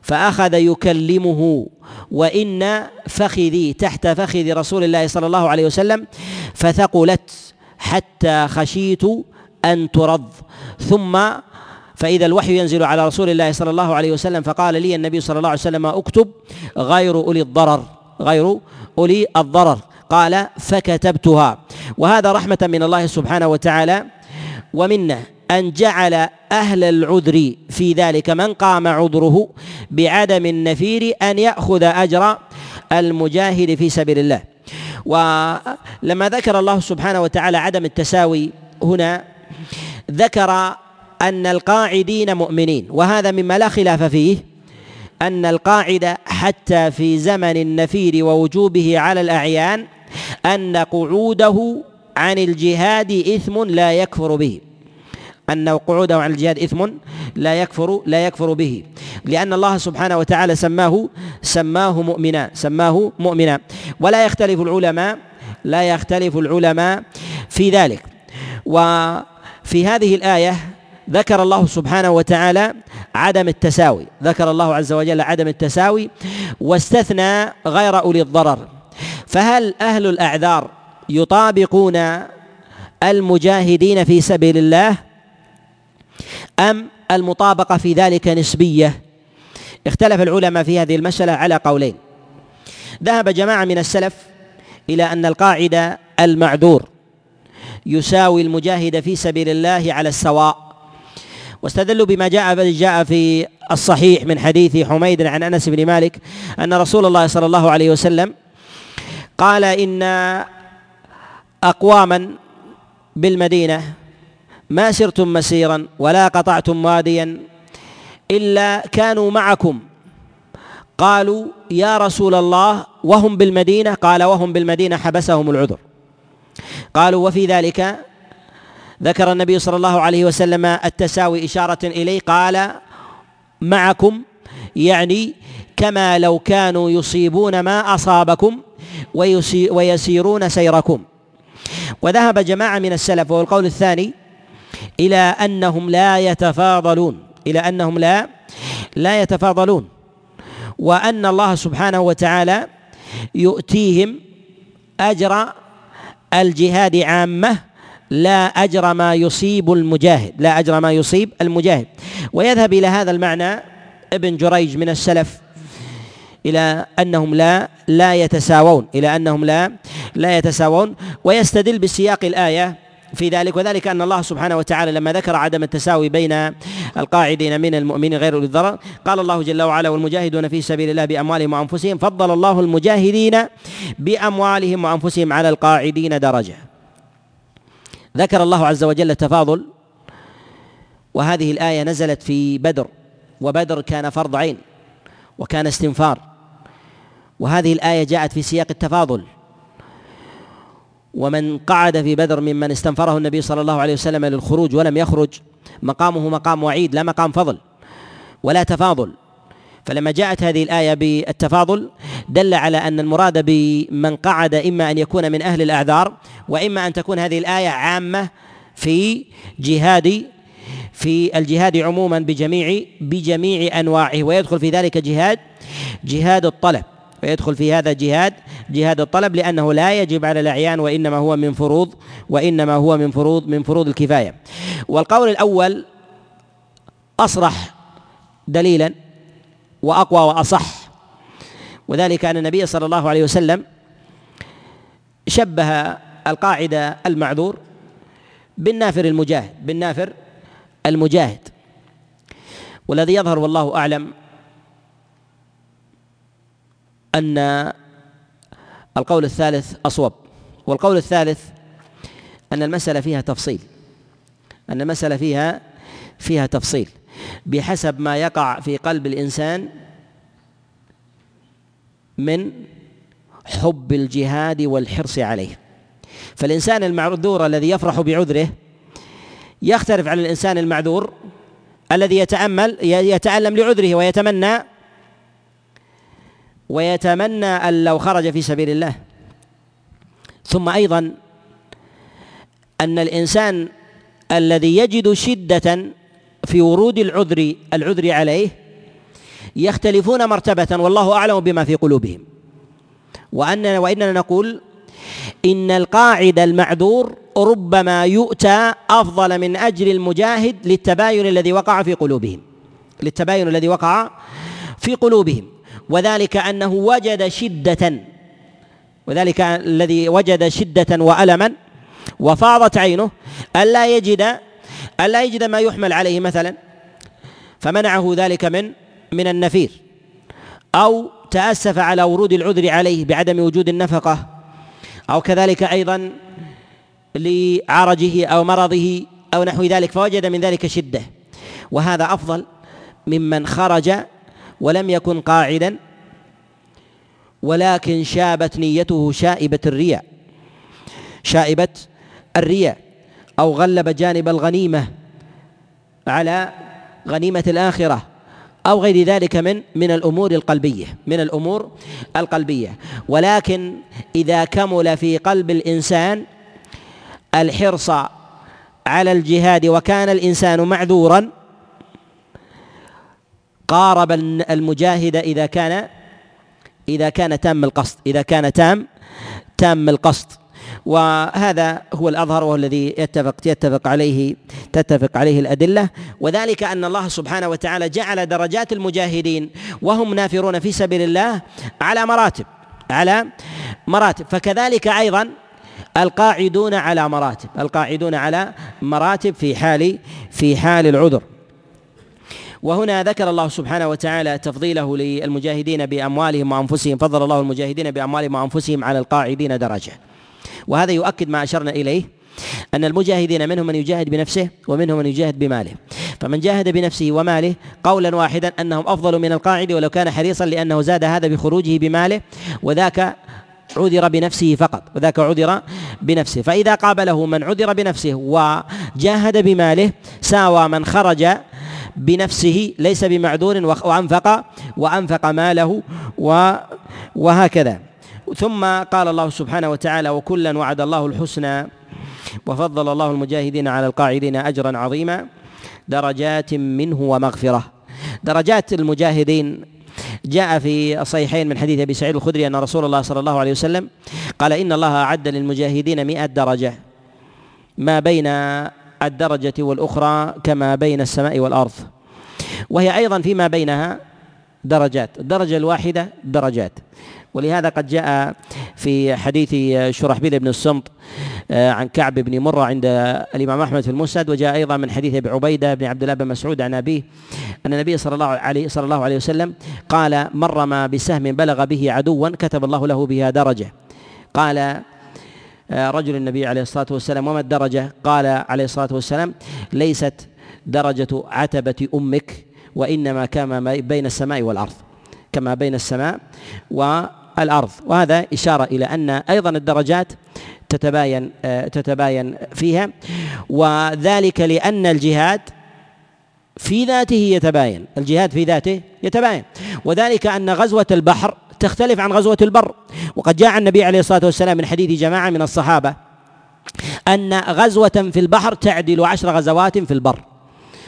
فأخذ يكلمه وإن فخذي تحت فخذ رسول الله صلى الله عليه وسلم فثقلت حتى خشيت أن ترض. ثم فإذا الوحي ينزل على رسول الله صلى الله عليه وسلم فقال لي النبي صلى الله عليه وسلم اكتب غير أولي الضرر غير أولي الضرر. قال فكتبتها. وهذا رحمة من الله سبحانه وتعالى ومنه. أن جعل أهل العذر في ذلك من قام عذره بعدم النفير أن يأخذ أجر المجاهد في سبيل الله. ولما ذكر الله سبحانه وتعالى عدم التساوي هنا ذكر أن القاعدين مؤمنين وهذا مما لا خلاف فيه أن القاعدة حتى في زمن النفير ووجوبه على الأعيان أن قعوده عن الجهاد إثم لا يكفر به. أن قعوده عن الجهاد إثم لا يكفر لا يكفر به. لأن الله سبحانه وتعالى سماه سماه مؤمنا سماه مؤمنا. ولا يختلف العلماء لا يختلف العلماء في ذلك. وفي هذه الآية ذكر الله سبحانه وتعالى عدم التساوي. ذكر الله عز وجل عدم التساوي واستثنى غير أولي الضرر. فهل أهل الأعذار يطابقون المجاهدين في سبيل الله؟ أم المطابقة في ذلك نسبية؟ اختلف العلماء في هذه المسألة على قولين. ذهب جماعة من السلف إلى أن القاعدة المعذور يساوي المجاهد في سبيل الله على السواء. واستدلوا بما جاء جاء في الصحيح من حديث حميد عن أنس بن مالك أن رسول الله صلى الله عليه وسلم قال إن أقواما بالمدينة ما سرتم مسيرا ولا قطعتم واديا إلا كانوا معكم. قالوا يا رسول الله وهم بالمدينة؟ قال وهم بالمدينة حبسهم العذر. قالوا وفي ذلك ذكر النبي صلى الله عليه وسلم التساوي إشارة إليه. قال معكم يعني كما لو كانوا يصيبون ما أصابكم ويسيرون سيركم. وذهب جماعة من السلف وهو القول الثاني إلى أنهم لا يتفاضلون إلى أنهم لا لا يتفاضلون. وأن الله سبحانه وتعالى يؤتيهم أجر الجهاد عامة لا أجر ما يصيب المجاهد لا أجر ما يصيب المجاهد. ويذهب إلى هذا المعنى ابن جريج من السلف إلى أنهم لا لا يتساوون إلى أنهم لا لا يتساوون. ويستدل بسياق الآية في ذلك وذلك أن الله سبحانه وتعالى لما ذكر عدم التساوي بين القاعدين من المؤمنين غير أولي الضرر قال الله جل وعلا والمجاهدون في سبيل الله بأموالهم وأنفسهم فضل الله المجاهدين بأموالهم وأنفسهم على القاعدين درجة. ذكر الله عز وجل التفاضل وهذه الآية نزلت في بدر وبدر كان فرض عين وكان استنفار وهذه الآية جاءت في سياق التفاضل. ومن قعد في بدر ممن استنفره النبي صلى الله عليه وسلم للخروج ولم يخرج مقامه مقام وعيد لا مقام فضل ولا تفاضل. فلما جاءت هذه الآية بالتفاضل دل على أن المراد بمن قعد إما أن يكون من أهل الأعذار وإما أن تكون هذه الآية عامة في جهاد في الجهاد عموما بجميع بجميع أنواعه ويدخل في ذلك جهاد جهاد الطلب. فيدخل في هذا جهاد جهاد الطلب لأنه لا يجب على الأعيان وإنما هو من فروض وإنما هو من فروض من فروض الكفاية. والقول الأول أصرح دليلا وأقوى وأصح. وذلك أن النبي صلى الله عليه وسلم شبه القاعدة المعذور بالنافر المجاهد بالنافر المجاهد. والذي يظهر والله أعلم أن القول الثالث أصوب والقول الثالث أن المسألة فيها تفصيل أن المسألة فيها فيها تفصيل بحسب ما يقع في قلب الإنسان من حب الجهاد والحرص عليه. فالإنسان المعذور الذي يفرح بعذره يختلف عن الإنسان المعذور الذي يتأمل يتألم لعذره ويتمنى ويتمنى أن لو خرج في سبيل الله. ثم أيضا أن الإنسان الذي يجد شدة في ورود العذر العذر عليه يختلفون مرتبة والله أعلم بما في قلوبهم. وأننا وإننا نقول إن القاعد المعذور ربما يؤتى أفضل من أجر المجاهد للتباين الذي وقع في قلوبهم للتباين الذي وقع في قلوبهم. وذلك أنه وجد شدة وذلك الذي وجد شدة وألما وفاضت عينه ألا يجد ألا يجد ما يحمل عليه مثلا فمنعه ذلك من من النفير. أو تأسف على ورود العذر عليه بعدم وجود النفقة. أو كذلك أيضا لعرجه أو مرضه أو نحو ذلك فوجد من ذلك شدة. وهذا أفضل ممن خرج ولم يكن قاعدا ولكن شابت نيته شائبة الرياء. شائبة الرياء أو غلب جانب الغنيمة على غنيمة الآخرة أو غير ذلك من من الأمور القلبية من الأمور القلبية. ولكن إذا كمل في قلب الإنسان الحرص على الجهاد وكان الإنسان معذورا قارب المجاهد إذا كان إذا كان تام القصد إذا كان تام تام القصد. وهذا هو الأظهر وهو الذي يتفق يتفق عليه تتفق عليه الأدلة. وذلك أن الله سبحانه وتعالى جعل درجات المجاهدين وهم نافرون في سبيل الله على مراتب على مراتب. فكذلك أيضا القاعدون على مراتب القاعدون على مراتب في حال في حال العذر. وهنا ذكر الله سبحانه وتعالى تفضيله للمجاهدين بأموالهم وأنفسهم. فضل الله المجاهدين بأموالهم وأنفسهم على القاعدين درجة. وهذا يؤكد ما أشرنا إليه أن المجاهدين منهم من يجاهد بنفسه ومنهم من يجاهد بماله. فمن جاهد بنفسه وماله قولا واحدا أنهم أفضل من القاعد ولو كان حريصا لأنه زاد هذا بخروجه بماله وذاك عذر بنفسه فقط وذاك عذر بنفسه. فإذا قابله من عذر بنفسه وجاهد بماله ساوى من خرج بنفسه ليس بمعذور وأنفق وأنفق ماله وهكذا. ثم قال الله سبحانه وتعالى وكلا وعد الله الحسنى وفضل الله المجاهدين على القاعدين أجرا عظيما درجات منه ومغفرة. درجات المجاهدين. جاء في الصحيحين من حديث أبي سعيد الخدري أن رسول الله صلى الله عليه وسلم قال إن الله أعد للمجاهدين مئة درجة. ما بين الدرجة والأخرى كما بين السماء والأرض. وهي أيضا فيما بينها درجات. الدرجة الواحدة درجات. ولهذا قد جاء في حديث شرحبيل بن الصمت آه، عن كعب بن مرة عند الإمام أحمد في المسند وجاء أيضا من حديث أبي عبيدة بن عبد الله بن مسعود عن أبيه أن النبي صلى الله عليه صلى الله عليه وسلم قال مر ما بسهم بلغ به عدوا كتب الله له بها درجة. قال رجل النبي عليه الصلاة والسلام وما الدرجة؟ قال عليه الصلاة والسلام ليست درجة عتبة أمك وإنما كما بين السماء والأرض كما بين السماء والأرض. وهذا إشارة إلى أن أيضا الدرجات تتباين آه، تتباين فيها. وذلك لأن الجهاد في ذاته يتباين الجهاد في ذاته يتباين. وذلك أن غزوة البحر تختلف عن غزوة البر. وقد جاء النبي عليه الصلاة والسلام من حديث جماعة من الصحابة أن غزوة في البحر تعدل عشر غزوات في البر.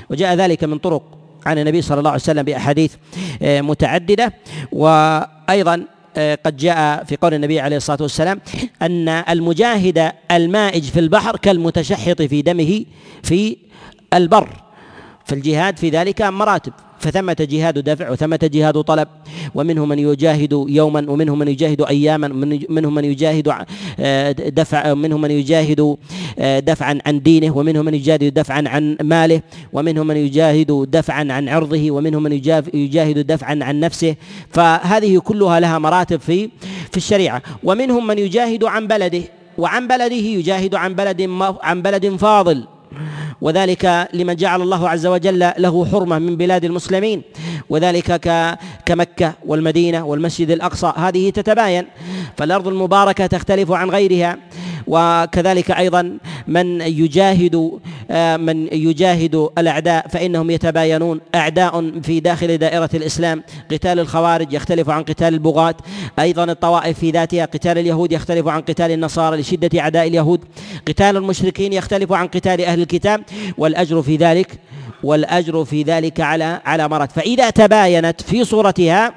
وجاء ذلك من طرق عن النبي صلى الله عليه وسلم بأحاديث آه، متعددة. وأيضا آه، قد جاء في قول النبي عليه الصلاة والسلام أن المجاهد المائج في البحر كالمتشحط في دمه في البر. فالجهاد في ذلك مراتب فثمة جهاد دفع وثمة جهاد طلب. ومنهم من يجاهد يوما ومنهم من يجاهد اياما منهم من يجاهد آه، دفع منهم من يجاهد آه، دفعا عن دينه ومنهم من يجاهد دفعا عن ماله ومنهم من يجاهد دفعا عن عرضه ومنهم من يجاهد دفعا عن نفسه. فهذه كلها لها مراتب في في الشريعة. ومنهم من يجاهد عن بلده وعن بلده يجاهد عن بلد عن بلد فاضل. وذلك لمن جعل الله عز وجل له حرمة من بلاد المسلمين وذلك كمكة والمدينة والمسجد الأقصى. هذه تتباين فالأرض المباركة تختلف عن غيرها. وكذلك أيضا من يجاهد آه، من يجاهد الأعداء فإنهم يتباينون. أعداء في داخل دائرة الإسلام قتال الخوارج يختلف عن قتال البغاة. أيضا الطوائف في ذاتها قتال اليهود يختلف عن قتال النصارى لشدة أعداء اليهود. قتال المشركين يختلف عن قتال أهل الكتاب. والأجر في ذلك والأجر في ذلك على على مرات فإذا تباينت في صورتها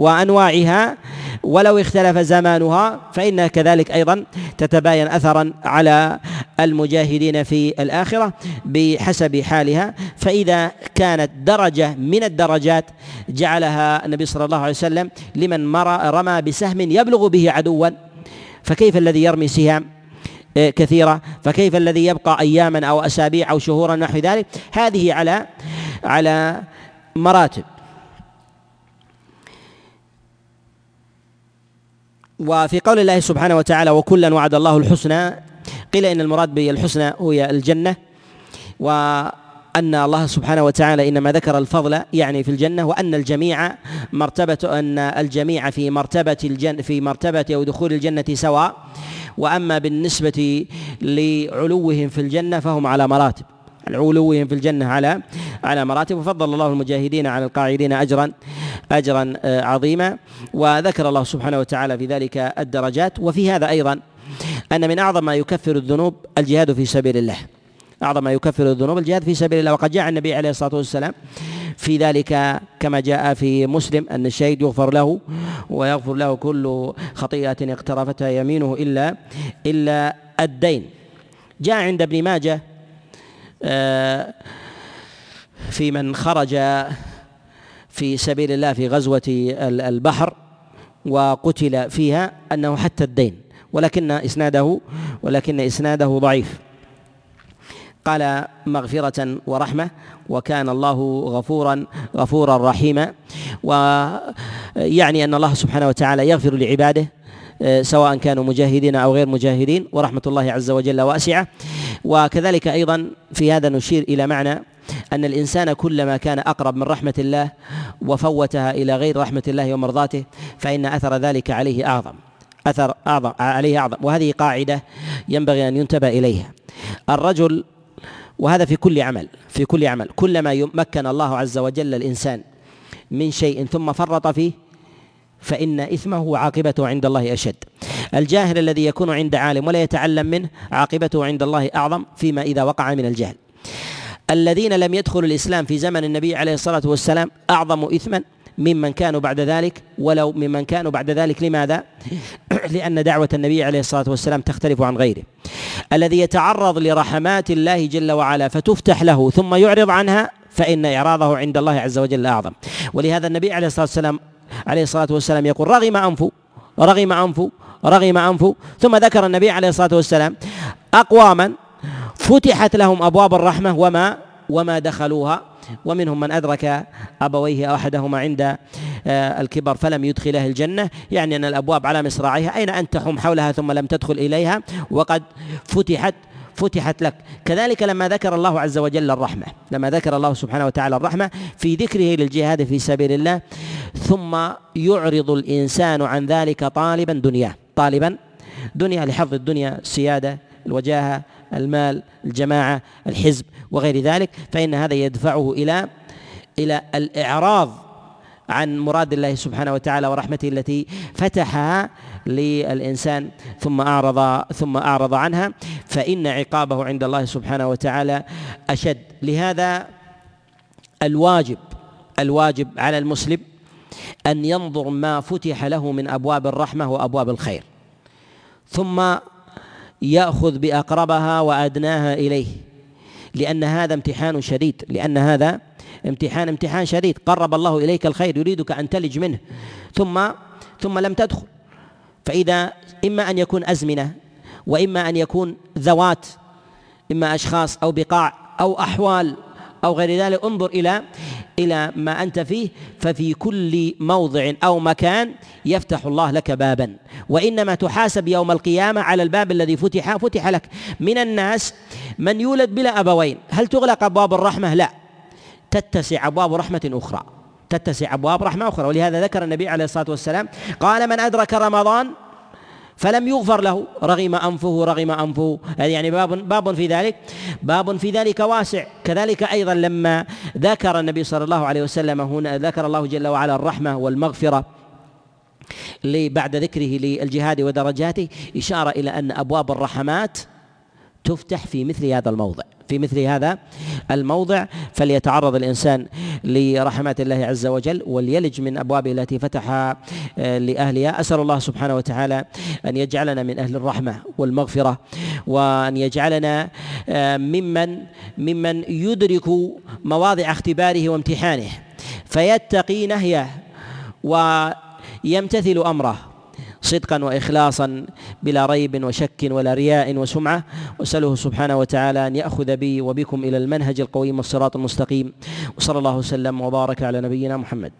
وأنواعها ولو اختلف زمانها فإنها كذلك أيضا تتباين أثرا على المجاهدين في الآخرة بحسب حالها. فإذا كانت درجة من الدرجات جعلها النبي صلى الله عليه وسلم لمن رمى بسهم يبلغ به عدوا فكيف الذي يرمي سهام؟ آه، كثيرة. فكيف الذي يبقى أياما أو أسابيع أو شهورا نحو ذلك؟ هذه على على مراتب. وفي قول الله سبحانه وتعالى وكلا وعد الله الحسنى قيل إن المراد بالحسنى هي الجنة وأن الله سبحانه وتعالى إنما ذكر الفضل يعني في الجنة وأن الجميع مرتبة أن الجميع في مرتبة الجنه في مرتبة أو دخول الجنة سواء وأما بالنسبة لعلوهم في الجنة فهم على مراتب. علوهم في الجنة على على مراتب. وفضل الله المجاهدين على القاعدين أجرا أجرا آه، عظيما. وذكر الله سبحانه وتعالى في ذلك الدرجات. وفي هذا أيضا أن من أعظم ما يكفر الذنوب الجهاد في سبيل الله. أعظم ما يكفر الذنوب الجهاد في سبيل الله. وقد جاء النبي عليه الصلاة والسلام في ذلك كما جاء في مسلم أن الشهيد يغفر له ويغفر له كل خطيئة اقترفتها يمينه إلا إلا الدين. جاء عند ابن ماجه في من خرج في سبيل الله في غزوة البحر وقتل فيها أنه حتى الدين ولكن إسناده ولكن إسناده ضعيف. قال مغفرة ورحمة وكان الله غفورا غفورا رحيما ويعني أن الله سبحانه وتعالى يغفر لعباده آه، سواء كانوا مجاهدين أو غير مجاهدين ورحمة الله عز وجل واسعة. وكذلك أيضا في هذا نشير إلى معنى أن الإنسان كلما كان أقرب من رحمة الله وفوتها إلى غير رحمة الله ومرضاته فإن أثر ذلك عليه أعظم. أثر أعظم عليه أعظم. وهذه قاعدة ينبغي أن ينتبه إليها. الرجل وهذا في كل عمل في كل عمل كلما يمكن الله عز وجل الإنسان من شيء ثم فرط فيه فإن إثمه وعاقبته عند الله أشد. الجاهل الذي يكون عند عالم ولا يتعلم منه عاقبته عند الله أعظم فيما إذا وقع من الجهل. الذين لم يدخلوا الإسلام في زمن النبي عليه الصلاة والسلام أعظم إثما ممن كانوا بعد ذلك ولو ممن كانوا بعد ذلك. لماذا؟ لأن دعوة النبي عليه الصلاة والسلام تختلف عن غيره. الذي يتعرض لرحمات الله جل وعلا فتفتح له ثم يعرض عنها فإن إعراضه عند الله عز وجل أعظم. ولهذا النبي عليه الصلاة والسلام عليه الصلاة والسلام يقول رغم أنفه رغم أنفه رغم أنفه ثم ذكر النبي عليه الصلاة والسلام أقواما فتحت لهم أبواب الرحمة وما وما دخلوها ومنهم من أدرك أبويه أو أحدهما عند آه، الكبر فلم يدخله الجنة. يعني أن الأبواب على مصراعيها أين تحوم حولها ثم لم تدخل إليها. وقد فتحت فتحت لك. كذلك لما ذكر الله عز وجل الرحمة لما ذكر الله سبحانه وتعالى الرحمة في ذكره للجهاد في سبيل الله ثم يعرض الإنسان عن ذلك طالبا دنياه. طالبا دنيا لحظ الدنيا السيادة الوجاهة المال الجماعة الحزب وغير ذلك. فإن هذا يدفعه إلى إلى الإعراض عن مراد الله سبحانه وتعالى ورحمته التي فتحها للإنسان ثم أعرض ثم أعرض عنها فإن عقابه عند الله سبحانه وتعالى أشد. لهذا الواجب الواجب على المسلم أن ينظر ما فتح له من أبواب الرحمة وأبواب الخير ثم يأخذ بأقربها وأدناها إليه لأن هذا امتحان شديد لأن هذا امتحان امتحان شديد. قرب الله إليك الخير يريدك أن تلج منه ثم ثم لم تدخل. فإذا إما أن يكون أزمنة وإما أن يكون ذوات إما أشخاص أو بقاع أو أحوال أو غير ذلك انظر إلى إلى ما أنت فيه ففي كل موضع أو مكان يفتح الله لك بابا. وإنما تحاسب يوم القيامة على الباب الذي فتح فتح لك. من الناس من يولد بلا أبوين. هل تغلق أبواب الرحمة؟ لا. تتسع أبواب رحمة أخرى. تتسع أبواب رحمة أخرى. ولهذا ذكر النبي عليه الصلاة والسلام قال من أدرك رمضان فلم يغفر له. رغم أنفه رغم أنفه. يعني باب باب في ذلك باب في ذلك واسع. كذلك أيضا لما ذكر النبي صلى الله عليه وسلم هنا ذكر الله جل وعلا الرحمة والمغفرة بعد ذكره للجهاد ودرجاته اشار إلى أن أبواب الرحمات تفتح في مثل هذا الموضع. في مثل هذا الموضع فليتعرض الإنسان لرحمات الله عز وجل وليلج من أبوابه التي فتحها آه، لأهلها. أسأل الله سبحانه وتعالى أن يجعلنا من أهل الرحمة والمغفرة وأن يجعلنا آه، ممن ممن يدرك مواضع اختباره وامتحانه فيتقي نهيه ويمتثل أمره. صدقا واخلاصا بلا ريب وشك ولا رياء وسمعة. وأسأله سبحانه وتعالى أن يأخذ بي وبكم إلى المنهج القويم والصراط المستقيم. وصلى الله وسلم وبارك على نبينا محمد.